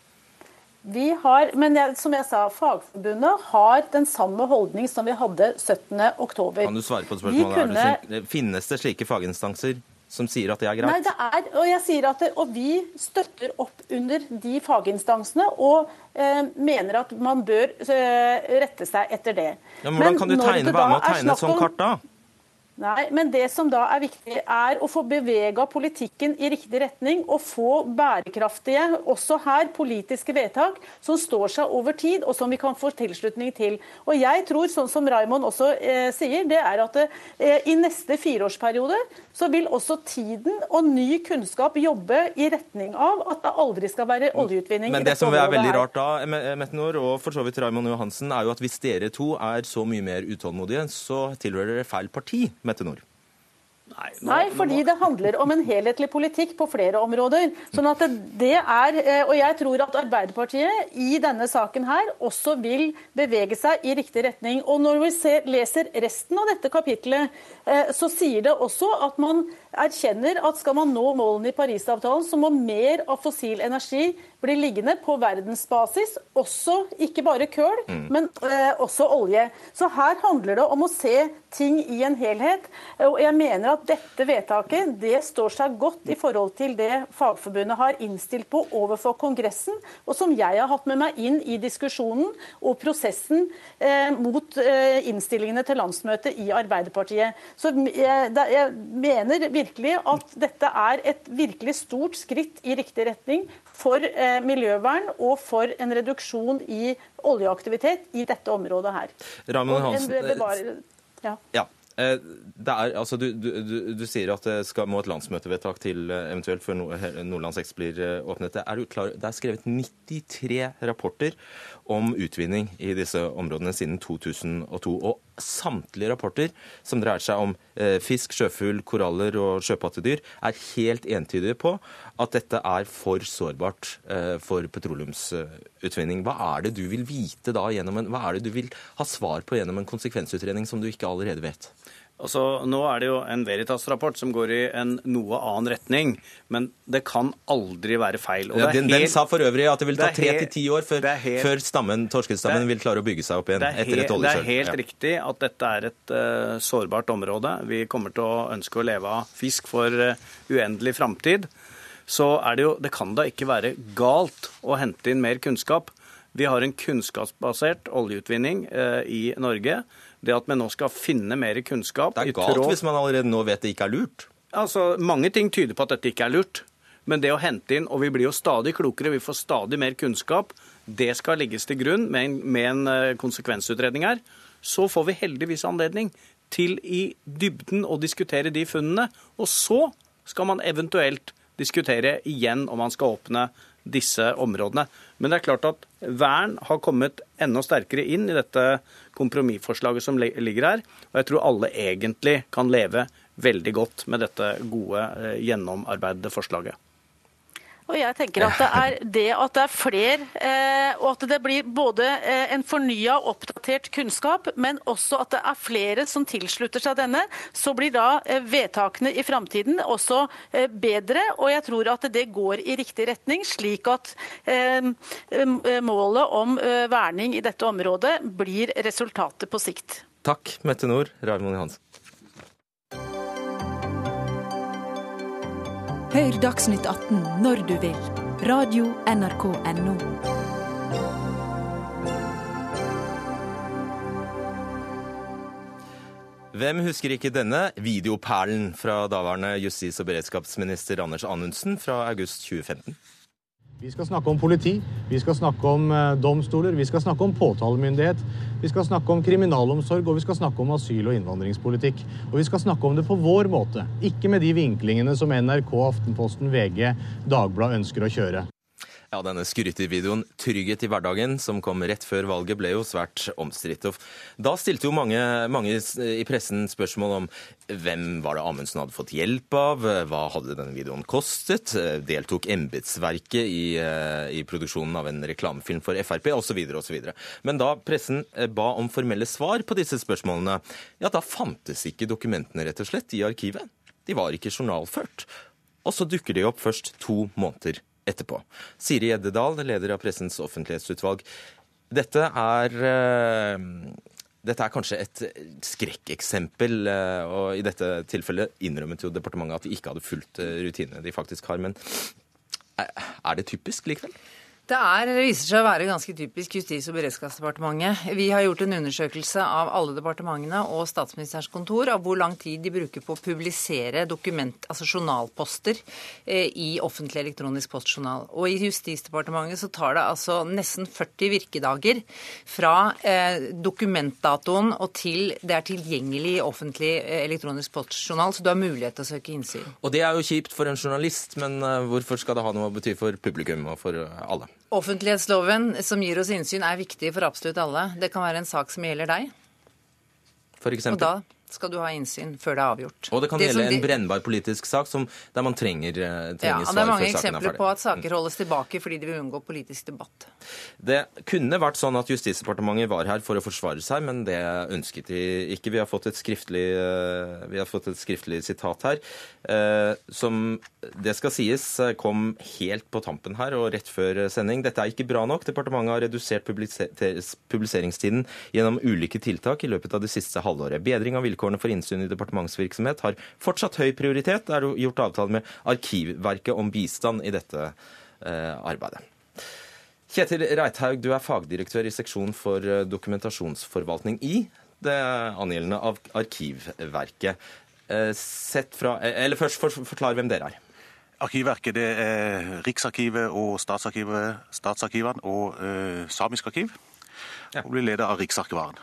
Vi har, men jeg, som jeg sa, Fagforbundet har den samme holdning som vi hadde 17.10. Kan du svare på spørsmålet? Kunne... Det, finnes det slike faginstanser som sier at det er greit? Nei, det er, og jeg sier at det, og vi støtter opp under de faginstansene og eh, mener at man bør eh, rette seg etter det. Ja, men hvordan men kan du tegne, være med å tegne et sånt kart da? Nei, men det som da er viktig, er å få bevega politikken i riktig retning og få bærekraftige, også her, politiske vedtak som står seg over tid, og som vi kan få tilslutning til. Og jeg tror, sånn som Raimond også eh, sier, det er at eh, i neste fireårsperiode så vil også tiden og ny kunnskap jobbe i retning av at det aldri skal være oljeutvinning. Men det som er veldig rart da, Metnor, og for så vidt Raimond Johansen, er jo at hvis dere to er så mye mer utålmodige, så tilhører dere feil parti. Mette Nord? Nei, nå, Nei, fordi det handler om en helhetlig politikk på flere områder. Sånn at det er, eh, Og jeg tror at Arbeiderpartiet i denne saken her også vil bevege seg i riktig retning. Og når vi ser, leser resten av dette kapitlet, eh, så sier det også at man erkjenner at skal man nå målene i Parisavtalen, så må mer av fossil energi bli liggende på verdensbasis. Også ikke bare køl, mm. men eh, også olje. Så her handler det om å se ting i en helhet. Og jeg mener at dette vedtaket det står seg godt i forhold til det Fagforbundet har innstilt på overfor Kongressen, og som jeg har hatt med meg inn i diskusjonen og prosessen eh, mot eh, innstillingene til landsmøtet i Arbeiderpartiet. Så jeg, jeg mener virkelig at dette er et virkelig stort skritt i riktig retning for eh, miljøvern og for en reduksjon i oljeaktivitet i dette området her. Ramon Hansen, ja. ja. Eh, er, altså, du, du, du, sier at det skal, må et landsmøtevedtak til eh, eventuelt før Nordland 6 blir eh, åpnet. Det er, klar, det er, skrevet 93 rapporter om utvinning i disse områdene siden 2002. Og samtlige rapporter som dreier seg om fisk, sjøfugl, koraller og sjøpattedyr, er helt entydige på at dette er for sårbart for petroleumsutvinning. Hva er det du vil vite da gjennom en, hva er det du vil ha svar på gjennom en konsekvensutredning som du ikke allerede vet? Altså, nå er det jo en Veritas-rapport som går i en noe annen retning, men det kan aldri være feil. Ja, den, helt, den, sa for øvrig at det vil ta tre til ti år før, helt, før stammen, torskestammen vil klare å bygge seg opp igjen etter et oljesøl. Det er helt ja. riktig at dette er et uh, sårbart område. Vi kommer til å ønske å leve av fisk for uh, uendelig framtid. Så er det jo Det kan da ikke være galt å hente inn mer kunnskap. Vi har en kunnskapsbasert oljeutvinning uh, i Norge det at vi nå skal finne mer kunnskap Det er galt hvis man allerede nå vet det ikke er lurt? Altså, Mange ting tyder på at dette ikke er lurt. Men det å hente inn, og vi blir jo stadig klokere, vi får stadig mer kunnskap, det skal legges til grunn med en, med en eh, konsekvensutredning her. Så får vi heldigvis anledning til i dybden å diskutere de funnene. Og så skal man eventuelt diskutere igjen om man skal åpne disse områdene. Men det er klart at vern har kommet enda sterkere inn i dette kompromissforslaget som ligger her. Og jeg tror alle egentlig kan leve veldig godt med dette gode, eh, gjennomarbeidede forslaget. Og jeg tenker at det er det at det er flere, eh, og at det blir både eh, en fornya, oppdatert kunnskap, men også at det er flere som tilslutter seg denne, så blir da eh, vedtakene i framtiden også bedre. Og jeg tror at det går i riktig retning, slik at målet om verning i dette området blir resultatet på sikt. Takk, Mette Nord, Raymond Johansen. Hør Dagsnytt 18 når du vil. Radio NRK Radio.nrk.no. Hvem husker ikke denne videoperlen fra daværende justis- og beredskapsminister Anders Anundsen fra august 2015? Vi skal snakke om politi, vi skal snakke om eh, domstoler, vi skal snakke om påtalemyndighet. Vi skal snakke om kriminalomsorg, og vi skal snakke om asyl- og innvandringspolitikk. Og vi skal snakke om det på vår måte, ikke med de vinklingene som NRK, Aftenposten, VG, Dagbladet ønsker å kjøre. Ja, denne skrytevideoen 'Trygghet i hverdagen', som kom rett før valget, ble jo svært omstridt. Da stilte jo mange, mange, i pressen spørsmål om hvem var det Amundsen hadde fått hjelp av, hva hadde denne videoen kostet, deltok embetsverket i, eh, i, produksjonen av en reklamefilm for Frp, osv. osv. Men da pressen eh, ba om formelle svar på disse spørsmålene, ja, da fantes ikke dokumentene rett og slett i arkivet. De var ikke journalført. Og så dukker de opp først to måneder etterpå. Siri Gjeddedal, leder av Pressens offentlighetsutvalg. Dette er eh, dette er kanskje et skrekkeksempel, eh, og i dette tilfellet innrømmet jo departementet at de ikke hadde fulgt eh, rutinene de faktisk har. Men er det typisk likevel? Det er, viser seg å være ganske typisk Justis- og beredskapsdepartementet. Vi har gjort en undersøkelse av alle departementene og statsministerens kontor av hvor lang tid de bruker på å publisere dokument, altså journalposter eh, i offentlig elektronisk postjournal. Og i Justisdepartementet så tar det altså nesten 40 virkedager fra eh, dokumentdatoen og til det er tilgjengelig i offentlig eh, elektronisk postjournal, så du har mulighet til å søke innsyn. Og det er jo kjipt for en journalist, men hvorfor skal det ha noe å bety for publikum og for alle? Offentlighetsloven som gir oss innsyn, er viktig for absolutt alle. Det kan være en sak som gjelder deg. For eksempel? Og da skal du ha innsyn før det er avgjort. Og det kan det gjelde en brennbar politisk sak som, der man trenger, eh, trenger ja, svar før saken er ferdig. Det er mange eksempler på at saker holdes tilbake fordi de vil unngå politisk debatt. Det kunne vært sånn at Justisdepartementet var her for å forsvare seg, men det ønsket de ikke. Vi har fått et skriftlig, eh, vi har fått et skriftlig sitat her, eh, som det skal sies kom helt på tampen her og rett før sending. Dette er ikke bra nok. Departementet har redusert publiseringstiden gjennom ulike tiltak i løpet av det siste halvåret. Bedring av vilkårene for innsyn i departementsvirksomhet har fortsatt høy prioritet. Det er gjort avtale med Arkivverket om bistand i dette eh, arbeidet. Kjetil Reithaug, du er fagdirektør i seksjon for eh, dokumentasjonsforvaltning i det angjeldende av Arkivverket. Eh, fra, eller først Forklar hvem dere er. Arkivverket det er Riksarkivet og Statsarkivet, Statsarkivene og eh, Samisk arkiv. Ja. Og blir leder av Riksarkivaren.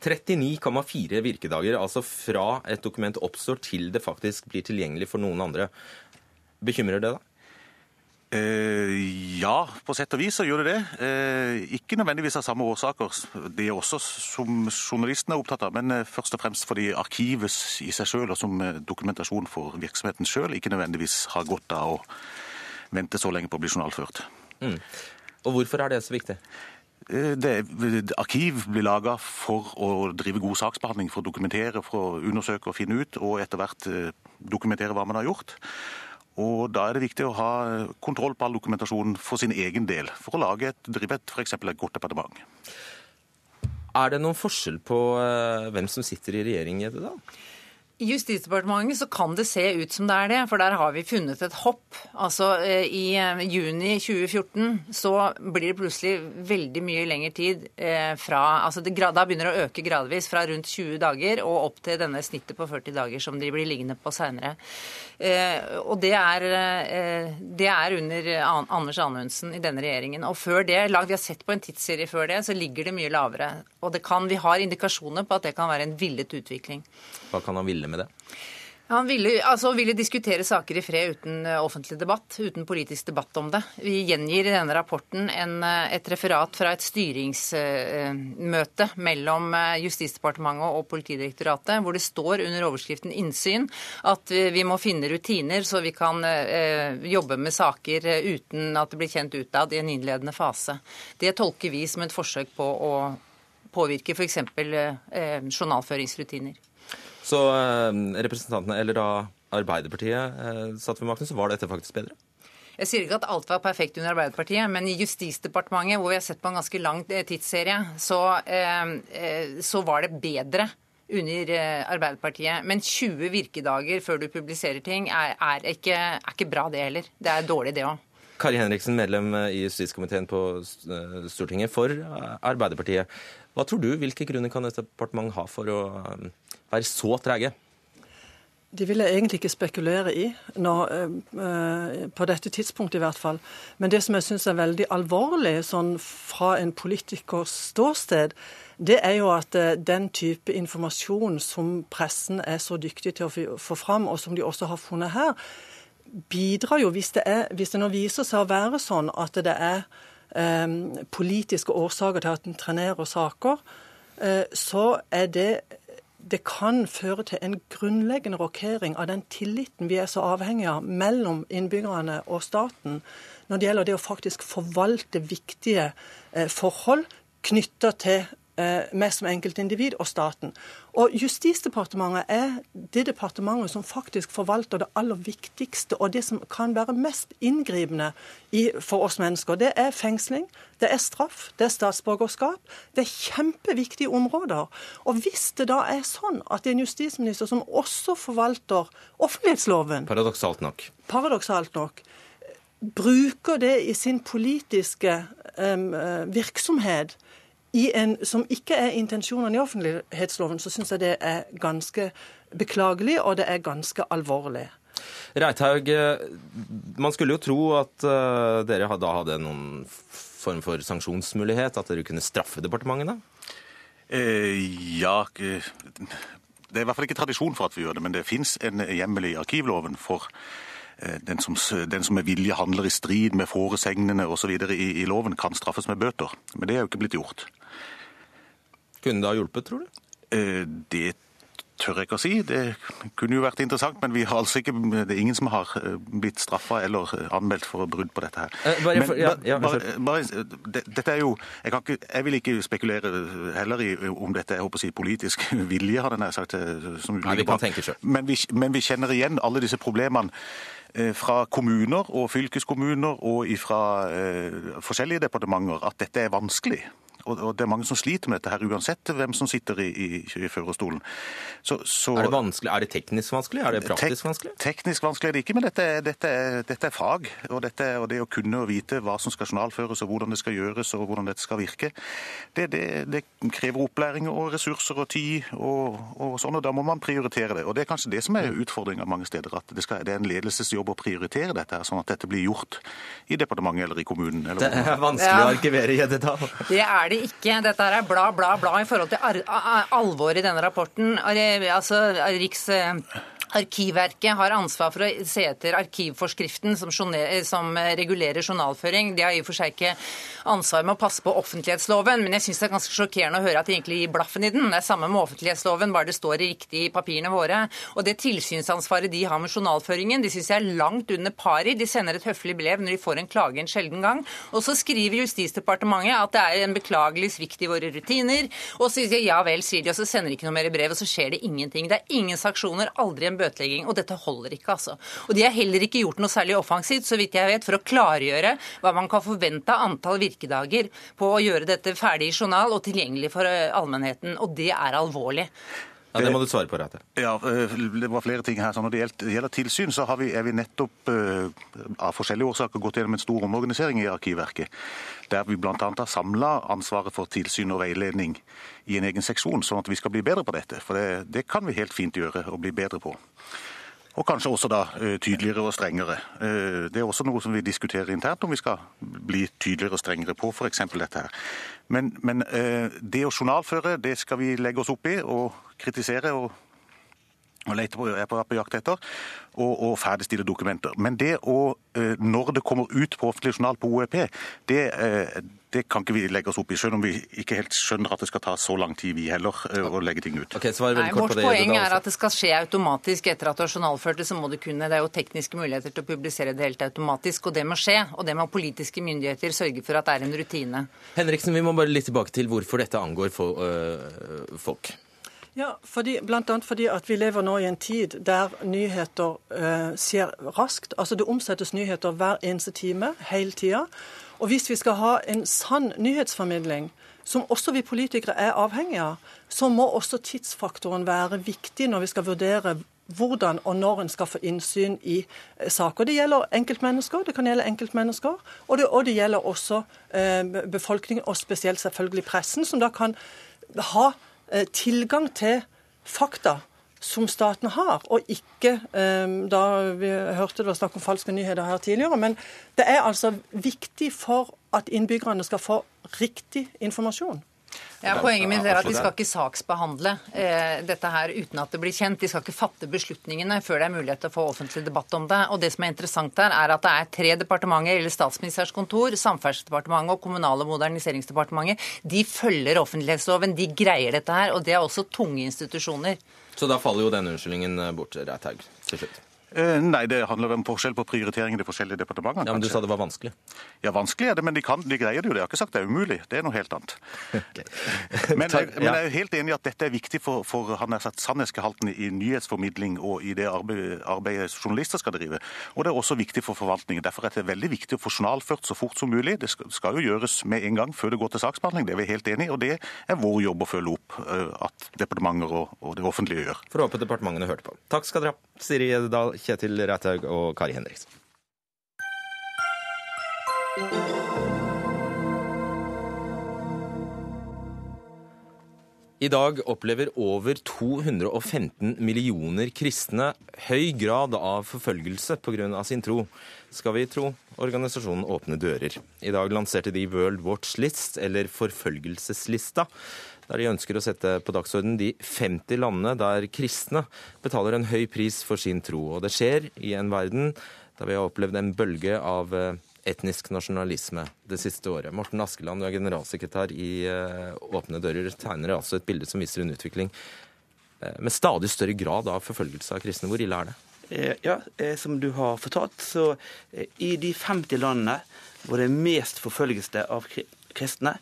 39,4 virkedager, altså fra et dokument oppstår til det faktisk blir tilgjengelig for noen andre. Bekymrer det da? Eh, ja, på sett og vis så gjør det det. Eh, ikke nødvendigvis av samme årsaker. Det er også som journalisten er opptatt av, men eh, først og fremst fordi arkivet i seg selv og som eh, dokumentasjon for virksomheten selv ikke nødvendigvis har godt av å vente så lenge på å bli journalført. Mm. Og hvorfor er det så viktig? Eh, det, arkiv blir laga for å drive god saksbehandling, for å dokumentere, for å undersøke og finne ut, og etter hvert dokumentere hva man har gjort. Og Da er det viktig å ha kontroll på all dokumentasjonen for sin egen del, for å lage et, drive et, for et godt departement. Er det noen forskjell på hvem som sitter i regjering i det, da? I Justisdepartementet så kan det se ut som det er det, for der har vi funnet et hopp. Altså eh, I eh, juni 2014 så blir det plutselig veldig mye lengre tid eh, fra altså det, Da begynner det å øke gradvis fra rundt 20 dager og opp til denne snittet på 40 dager som de blir liggende på seinere. Og det er, det er under Anders Anundsen i denne regjeringen. Og før det, vi har sett på en tidsserie før det, så ligger det mye lavere. Og kan, vi har indikasjoner på at det kan være en villet utvikling. Hva kan han ville ville med det? Han ville, altså, ville, diskutere saker i fred uten eh, offentlig debatt, uten politisk debatt om det. Vi gjengir i denne rapporten en, eh, et referat fra et styringsmøte mellom eh, Justisdepartementet og Politidirektoratet, hvor det står under overskriften 'innsyn' at vi må finne rutiner så vi kan jobbe med saker uten at det blir kjent utad i en innledende fase. Det tolker vi som et forsøk på å påvirke f.eks. Eh, journalføringsrutiner. Så eh, representantene, eller da Arbeiderpartiet, eh, satt ved makten, så var dette faktisk bedre? Jeg sier ikke at alt var perfekt under Arbeiderpartiet, men i Justisdepartementet, hvor vi har sett på en ganske lang eh, tidsserie, så, så var det bedre under Arbeiderpartiet. Men 20 virkedager før du publiserer ting, er, er, ikke, er ikke, bra det heller. Det er dårlig, det òg. Kari Henriksen, medlem i justiskomiteen på Stortinget for Arbeiderpartiet. Hva tror du, Hvilke grunner kan et departement ha for å være så trege? De vil jeg egentlig ikke spekulere i, når, eh, på dette tidspunktet i hvert fall. Men det som jeg syns er veldig alvorlig sånn fra en politikers ståsted, det er jo at eh, den type informasjon som pressen er så dyktig til å få fram, og som de også har funnet her, bidrar jo, hvis det, er, hvis det nå viser seg å være sånn at det er eh, politiske årsaker til at en trenerer saker, eh, så er det det kan føre til en grunnleggende rokering av den tilliten vi er så avhengig av mellom innbyggerne og staten når det gjelder det å faktisk forvalte viktige eh, forhold knytta til meg som enkeltindivid og staten. Og Justisdepartementet er det departementet som faktisk forvalter det aller viktigste og det som kan være mest inngripende for oss mennesker. Det er fengsling, det er straff, det er statsborgerskap. Det er kjempeviktige områder. Og hvis det da er sånn at det er en justisminister som også forvalter offentlighetsloven Paradoksalt nok. Paradoksalt nok bruker det i sin politiske um, virksomhet en, som ikke er intensjonene i offentlighetsloven, så syns jeg det er ganske beklagelig, og det er ganske alvorlig. Reithaug, eh, man skulle jo tro at uh, dere da hadde noen form for sanksjonsmulighet, at dere kunne straffe departementene? Eh, ja, det er i hvert fall ikke tradisjon for at vi gjør det, men det fins en hjemmel i arkivloven for eh, den som, den som med vilje handler i strid med foresegnene osv. I, i loven, kan straffes med bøter. Men det er jo ikke blitt gjort. Kunne det ha hjulpet, tror du? Eh, det tør jeg ikke å si. Det kunne jo vært interessant, men vi har altså ikke, det er ingen som har eh, blitt straffa eller eh, anmeldt for brudd på dette her. Bare, men, ja, ja, bare, bare, dette er jo, jeg, ikke, jeg, vil ikke spekulere heller i om dette er si, politisk vilje, har jeg sagt. Som Nei, vi kan tenke selv. Men vi, men vi kjenner igjen alle disse problemene fra kommuner og fylkeskommuner og fra eh, forskjellige departementer at dette er vanskelig og det er mange som sliter med dette her, uansett hvem som sitter i, i, i førerstolen. Så, så, er det vanskelig? Er det teknisk vanskelig? Er det praktisk tek, vanskelig? Teknisk vanskelig er det ikke, men dette, dette, dette er fag. Og, dette, og, det å kunne og vite hva som skal journalføres, og hvordan det skal gjøres, og hvordan dette skal virke, det, det krever opplæring og ressurser og tid og, og, sånn, og da må man prioritere det. Og det er kanskje det som er utfordringa mange steder, at det, skal, det, er en ledelsesjobb å prioritere dette, sånn at dette blir gjort i departementet eller i kommunen. Eller det er vanskelig ja. å arkivere, i et detalj. Det er det det ikke. Dette her er bla, bla, bla i forhold til alvoret i denne rapporten. Altså, Riks... Arkivverket har ansvar for å se etter arkivforskriften som, som, regulerer journalføring. De har i og for seg ikke ansvar med å passe på offentlighetsloven, men jeg syns det er ganske sjokkerende å høre at de egentlig gir blaffen i den. Det er samme med offentlighetsloven, bare det står riktig i papirene våre. Og det tilsynsansvaret de har med journalføringen, de syns jeg er langt under pari. De sender et høflig brev når de får en klage en sjelden gang. Og så skriver Justisdepartementet at det er en beklagelig svikt i våre rutiner. Og så sier ja vel, sier de, og så sender de ikke noe mer brev, og så skjer det ingenting. Det er ingen sanksjoner, aldri en en bøtelegging. Og dette holder ikke, altså. Og de har heller ikke gjort noe særlig offensivt, så vidt jeg vet, for å klargjøre hva man kan forvente av antall virkedager på å gjøre dette ferdig i journal og tilgjengelig for eh, allmennheten. Og det er alvorlig. Ja, Det må du svare på, Rette. Ja, eh, Det var flere ting her. Så når det gjelder tilsyn, så vi, er vi nettopp uh, av forskjellige årsaker gått gjennom en stor omorganisering i Arkivverket. Der vi bl.a. har samla ansvaret for tilsyn og veiledning i en egen seksjon, sånn at vi skal bli bedre på dette. For det, det kan vi helt fint gjøre og bli bedre på. Og kanskje også da eh, tydeligere og strengere. Eh, det er også noe som vi diskuterer internt, om vi skal bli tydeligere og strengere på f.eks. dette her. Men, men, eh, det å journalføre, det skal vi legge oss opp i og kritisere og, og lete på, er på, på jakt etter og, og ferdigstille dokumenter. Men det å, eh, når det kommer ut på offentlig journal på OEP, det, eh, det, kan ikke vi legge oss opp i, selv om vi ikke helt skjønner at det skal ta så lang tid, vi heller, eh, å legge ting ut. Okay, Nei, vårt poeng er at det skal skje automatisk etter at du har journalført det, så må du kunne. Det er jo tekniske muligheter til å publisere det helt automatisk, og det må skje. Og det må politiske myndigheter sørge for at det er en rutine. Henriksen, vi må bare litt tilbake til hvorfor dette angår folk. Ja, fordi, blant annet fordi at vi lever nå i en tid der nyheter eh, skjer raskt. Altså Det omsettes nyheter hver eneste time, hele tida. Og hvis vi skal ha en sann nyhetsformidling, som også vi politikere er avhengig av, så må også tidsfaktoren være viktig når vi skal vurdere hvordan og når en skal få innsyn i eh, saker. Det gjelder enkeltmennesker, det kan gjelde enkeltmennesker, og det, og det gjelder også eh, befolkningen, og spesielt selvfølgelig pressen, som da kan ha tilgang til fakta som staten har, og ikke da Vi hørte det var snakk om falske nyheter her tidligere, men det er altså viktig for at innbyggerne skal få riktig informasjon. Ja, Poenget mitt er at de skal ikke saksbehandle eh, dette her uten at det blir kjent. De skal ikke fatte beslutningene før det er mulighet til å få offentlig debatt om det. Og det som er interessant her, er at det er tre departementer, eller Statsministerens kontor, Samferdselsdepartementet og Kommunal- og moderniseringsdepartementet. De følger offentlighetsloven, de greier dette her. Og det er også tunge institusjoner. Så da faller jo denne unnskyldningen bort, Reithaug, til slutt? Eh, nei, det handler om forskjell på prioritering i de forskjellige departementene. Ja, men Du sa det var vanskelig? Ja, vanskelig er det, men de, kan, de greier det jo. Jeg har ikke sagt det er umulig. Det er noe helt annet. men, jeg, men, jeg, er helt enig i at dette er viktig for, for han har satt sannhetsgehalten i nyhetsformidling og i det arbeidet, arbeidet, journalister skal drive. Og det er også viktig for forvaltningen. Derfor er det veldig viktig å få journalført så fort som mulig. Det skal, skal, jo gjøres med en gang før det går til saksbehandling, det er vi helt enig i. Og det er vår jobb å følge opp uh, at departementer og, og, det offentlige gjør. For å håpe departementene hørte på. Takk skal dere ha, Siri Kjetil Reithaug og Kari Henriksen. I dag opplever over 215 millioner kristne høy grad av forfølgelse pga. sin tro, skal vi tro organisasjonen Åpne dører. I dag lanserte de World Watch List, eller Forfølgelseslista, der de ønsker å sette på dagsorden de 50 landene der kristne betaler en høy pris for sin tro. Og det skjer i en verden der vi har opplevd en bølge av eh, etnisk nasjonalisme det siste året. Morten Askeland, du er generalsekretær i eh, Åpne dører, tegner altså et bilde som viser en utvikling eh, med stadig større grad av forfølgelse av kristne. Hvor ille er det? Ja, Som du har fortalt, så i de 50 landene hvor det er mest forfølgelse av kristne,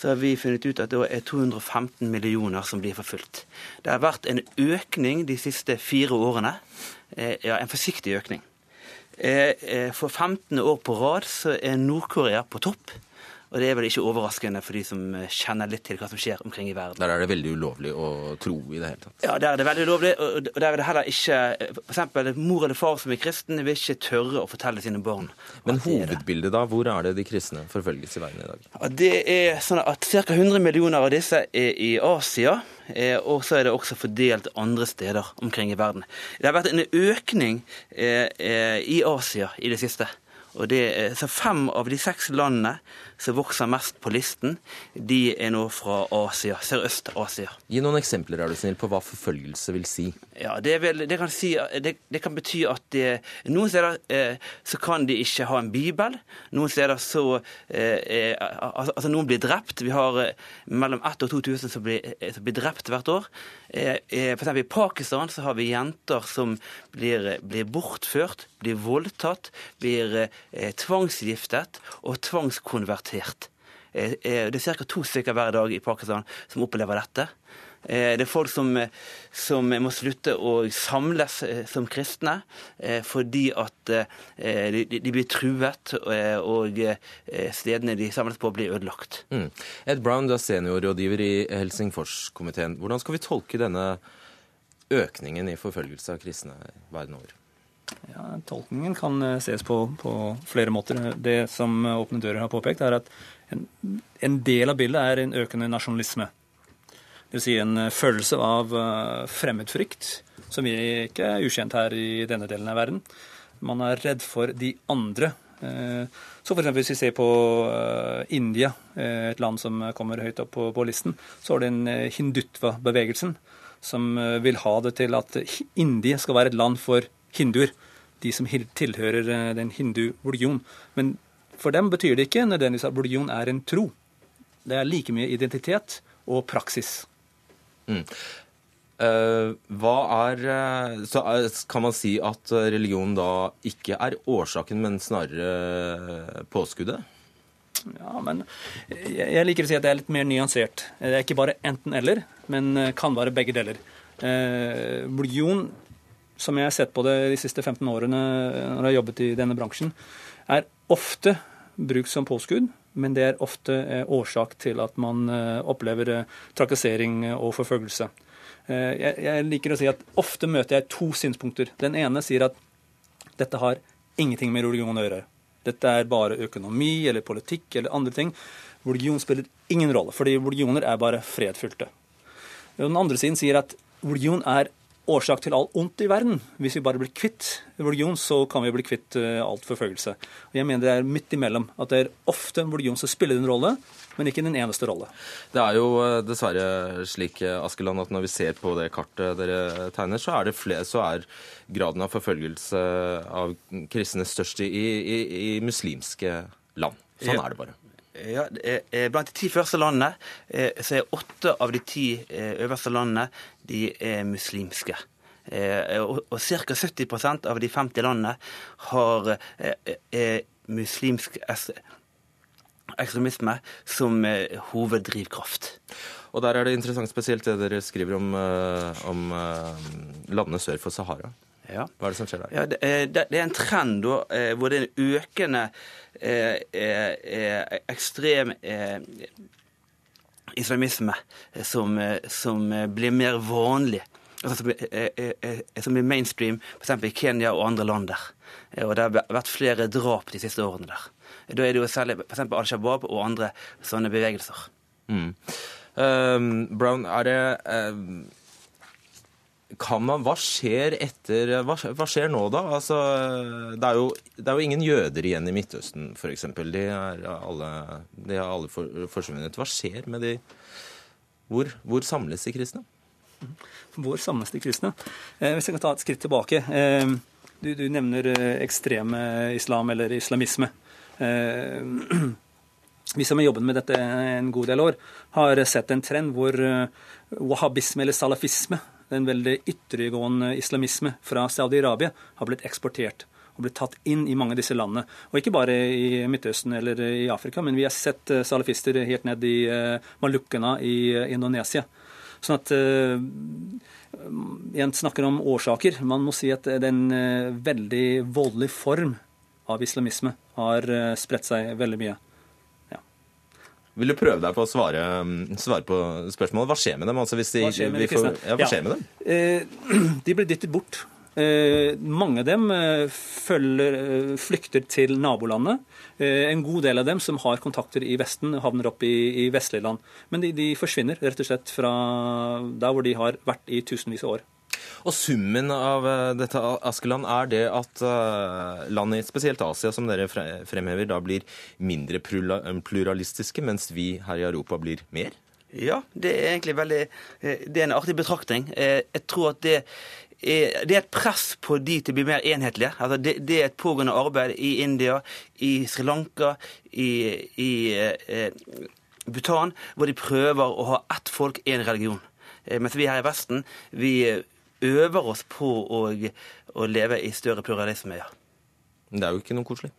så har vi funnet ut at det er 215 millioner som blir forfulgt. Det har vært en økning de siste fire årene. Eh, ja, en forsiktig økning. Eh, eh, for 15. år på rad så er Nord-Korea på topp. Og det er vel ikke overraskende for de som kjenner litt til hva som skjer omkring i verden. Der er det veldig ulovlig å tro i det hele tatt? Ja, der er det veldig ulovlig. Og der er det heller ikke F.eks. mor eller far som er kristen, vil ikke tørre å fortelle sine barn. Men hovedbildet, da? Hvor er det de kristne forfølges i verden i dag? Det er sånn at Ca. 100 millioner av disse er i Asia. Eh, og så er det også fordelt andre steder omkring i verden. Det har vært en økning eh, eh, i Asia i det siste. Og det, så Fem av de seks landene som vokser mest på listen, de er nå fra Asia, Sørøst-Asia. Gi noen eksempler er du snill, på hva forfølgelse vil si. Ja, Det, vel, det, kan, si, det, det kan, bety at det, noen steder eh, så kan de ikke ha en bibel. Noen steder så eh, altså, altså, noen blir drept. Vi har eh, mellom 1000 og 2000 som blir, eh, som blir drept hvert år. Eh, for eksempel I Pakistan så har vi jenter som blir, blir bortført, blir voldtatt, blir tvangsgiftet og tvangskonvertert konvertert. Eh, eh, det er ca. to stykker hver dag i Pakistan som opplever dette. Eh, det er folk som, som, må slutte å samles som kristne fordi at de, de blir truet og stedene de samles på, blir ødelagt. Mm. Ed Brown, du er seniorrådgiver i Helsingforskomiteen. Hvordan skal vi tolke denne økningen i forfølgelse av kristne verden over? Ja, Tolkningen kan eh, ses på, på, flere måter. Det som Åpne dører har påpekt, er at en, en del av bildet er en økende nasjonalisme. Det vil si en eh, følelse av uh, fremmedfrykt, som vi ikke er ukjent her i denne delen av verden. Man er redd for de andre. Så f.eks. hvis vi ser på India, et land som kommer høyt opp på, listen, så har den hindutva-bevegelsen som vil ha det til at India skal være et land for hinduer. De som tilhører eh, den hindu buljon. Men for dem betyr det ikke nødvendigvis at religion er en tro. Det er like mye identitet og praksis. Mm. Uh, hva er uh, Så kan man si at religion da ikke er årsaken, men snarere påskuddet? Ja, men jeg liker å si at det er litt mer nyansert. Det er ikke bare enten-eller, men kan være begge deler. Eh, buljon som jeg har sett på det de siste 15 årene når jeg har jobbet i denne bransjen, er ofte brukt som påskudd, men det er ofte eh, årsak til at man eh, opplever eh, trakassering og forfølgelse. Jeg liker å si at ofte møter jeg to synspunkter. Den ene sier at dette har ingenting med religion å gjøre. Dette er bare økonomi eller politikk eller andre ting. Religion spiller ingen rolle, fordi religioner er bare fredfylte. Den andre siden sier at religion er årsak til all ondt i verden. Hvis vi bare blir kvitt religion, så kan vi bli kvitt uh, alt forfølgelse. Og jeg mener det er midt imellom. At det er ofte religion som spiller en rolle, men ikke den eneste rolle. Det er jo eh, dessverre slik Askeland, at når vi ser på det kartet dere tegner, så er, flere, så er graden av forfølgelse av kristne størst i, i, i muslimske land. Sånn er det bare. Ja, Blant de ti første landene så er åtte av de ti øverste landene de er muslimske. Og ca. 70% av de 50 landene har muslimsk ekstremisme som hoveddrivkraft. Og der er det interessant spesielt det dere skriver om, om landene sør for Sahara. Ja. Hva er det som skjer der? Ja, det, er, det, er en trend da, hvor det er en økende eh, eh, ekstrem eh, islamisme som, som, blir mer vanlig. Altså, som, blir, som blir mainstream f.eks. i Kenya og andre land der. Og det har vært flere drap de siste årene der. Da er det jo særlig f.eks. Al Shabaab og andre sånne bevegelser. Mm. Um, Brown, er det um man, hva skjer etter hva, hva, skjer nå, da? Altså, det, er jo, det, er jo, ingen jøder igjen i Midtøsten, f.eks. De, har alle, alle for, forsvunnet. Hva skjer med de Hvor, hvor samles de kristne? Hvor samles de kristne? Eh, hvis jeg kan ta et skritt tilbake. Eh, du, du, nevner eh, ekstrem islam eller islamisme. Eh, vi som har jobbet med dette en god del år, har sett en trend hvor eh, wahhabisme eller salafisme en veldig ytterliggående islamisme fra Saudi-Arabia har blitt eksportert og blitt tatt inn i mange av disse landene. Og ikke bare i Midtøsten eller i Afrika, men vi har sett eh, salafister helt ned i Malukkana i eh, Indonesia. Sånn at Igjen snakker om årsaker. Man må si at det er en veldig voldelig form av islamisme har spredt seg veldig mye. Vil du prøve deg på å svare, mm, svare på spørsmålet? Hva skjer med dem? Altså, hvis de, hva skjer med, de får, ja, hva skjer med dem? Eh, de blir dyttet bort. Eh, mange av dem eh, følger, flykter til nabolandet. Eh, en god del av dem som har kontakter i Vesten, havner opp i, i vestlige land. Men de, de forsvinner rett og slett fra der hvor de har vært i tusenvis av år. Og summen av eh, dette, Askeland, er det at landet, land i spesielt Asia, som dere fremhever, da blir mindre pluralistiske, mens vi her i Europa blir mer? Ja, det er egentlig veldig eh, Det er en artig betraktning. Jeg tror at det det er et press på de til å bli mer enhetlige. Altså det, det, er et pågående arbeid i India, i Sri Lanka, i, i eh, Bhutan, hvor de prøver å ha ett folk, én religion. Mens vi her i Vesten vi øver oss på å, å leve i større pluralisme, ja. Det er jo ikke noe koselig.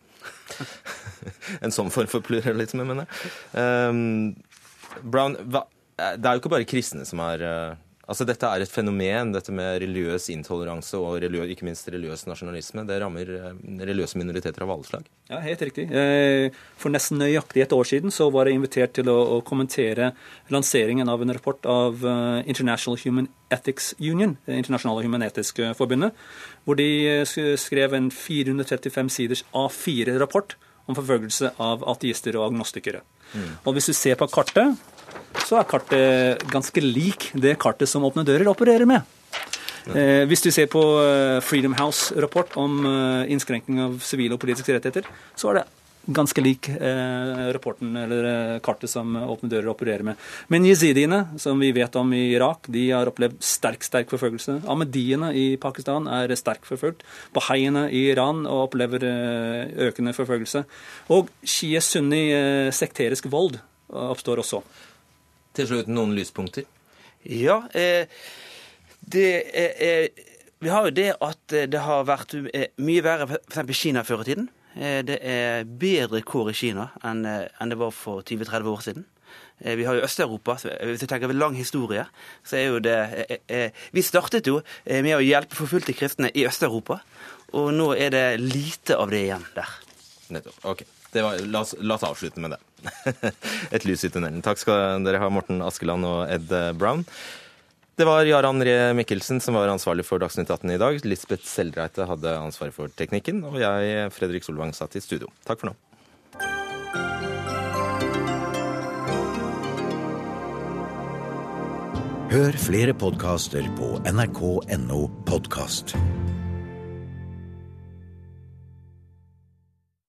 en sånn form for pluralisme, mener jeg. Um, Brown, hva, det er jo ikke bare kristne som er uh, Altså, Dette er et fenomen, dette med religiøs intoleranse og religiøs, ikke minst religiøs nasjonalisme. Det rammer eh, religiøse minoriteter av alle slag. Ja, helt riktig. Eh, for nesten nøyaktig et år siden så var jeg invitert til å, kommentere lanseringen av en rapport av uh, International Human Ethics Union, det internasjonale humanetiske forbundet, hvor de skrev en 435 siders A4-rapport om forfølgelse av ateister og agnostikere. Mm. Og Hvis du ser på kartet, så er kartet ganske lik det kartet som Åpne dører opererer med. Eh, hvis du ser på eh, Freedom House-rapport om eh, innskrenkning av sivile og politiske rettigheter, så er det ganske lik eh, rapporten eller eh, kartet som Åpne dører opererer med. Men jezidiene, som vi vet om i Irak, de har opplevd sterk sterk forfølgelse. Ahmediene i Pakistan er sterkt forfulgt. Bahaiene i Iran opplever eh, økende forfølgelse. Og shia-sunni sekterisk vold oppstår også. Til slutt noen lyspunkter? Ja, eh, det er, Vi har jo det at det har vært eh, mye verre f.eks. i Kina før i tiden. Eh, det er bedre kår i Kina enn, eh, det var for 20-30 år siden. Vi har jo Øst-Europa. Hvis du tenker ved lang historie, så er jo det Vi startet jo med å hjelpe forfulgte kristne i Øst-Europa, og nå er det lite av det igjen der. Nettopp. Ok. Var, la, oss, la, oss, avslutte med det. Et lys i tunnelen. Takk skal dere ha, Morten Askeland og Ed Brown. Det var Jaran Ree Mikkelsen som var ansvarlig for Dagsnytt 18 i dag. Lisbeth Seldreite hadde ansvaret for teknikken, og jeg, Fredrik Solvang, satt i studio. Takk for nå. Hør flere podkaster på nrk.no podkast.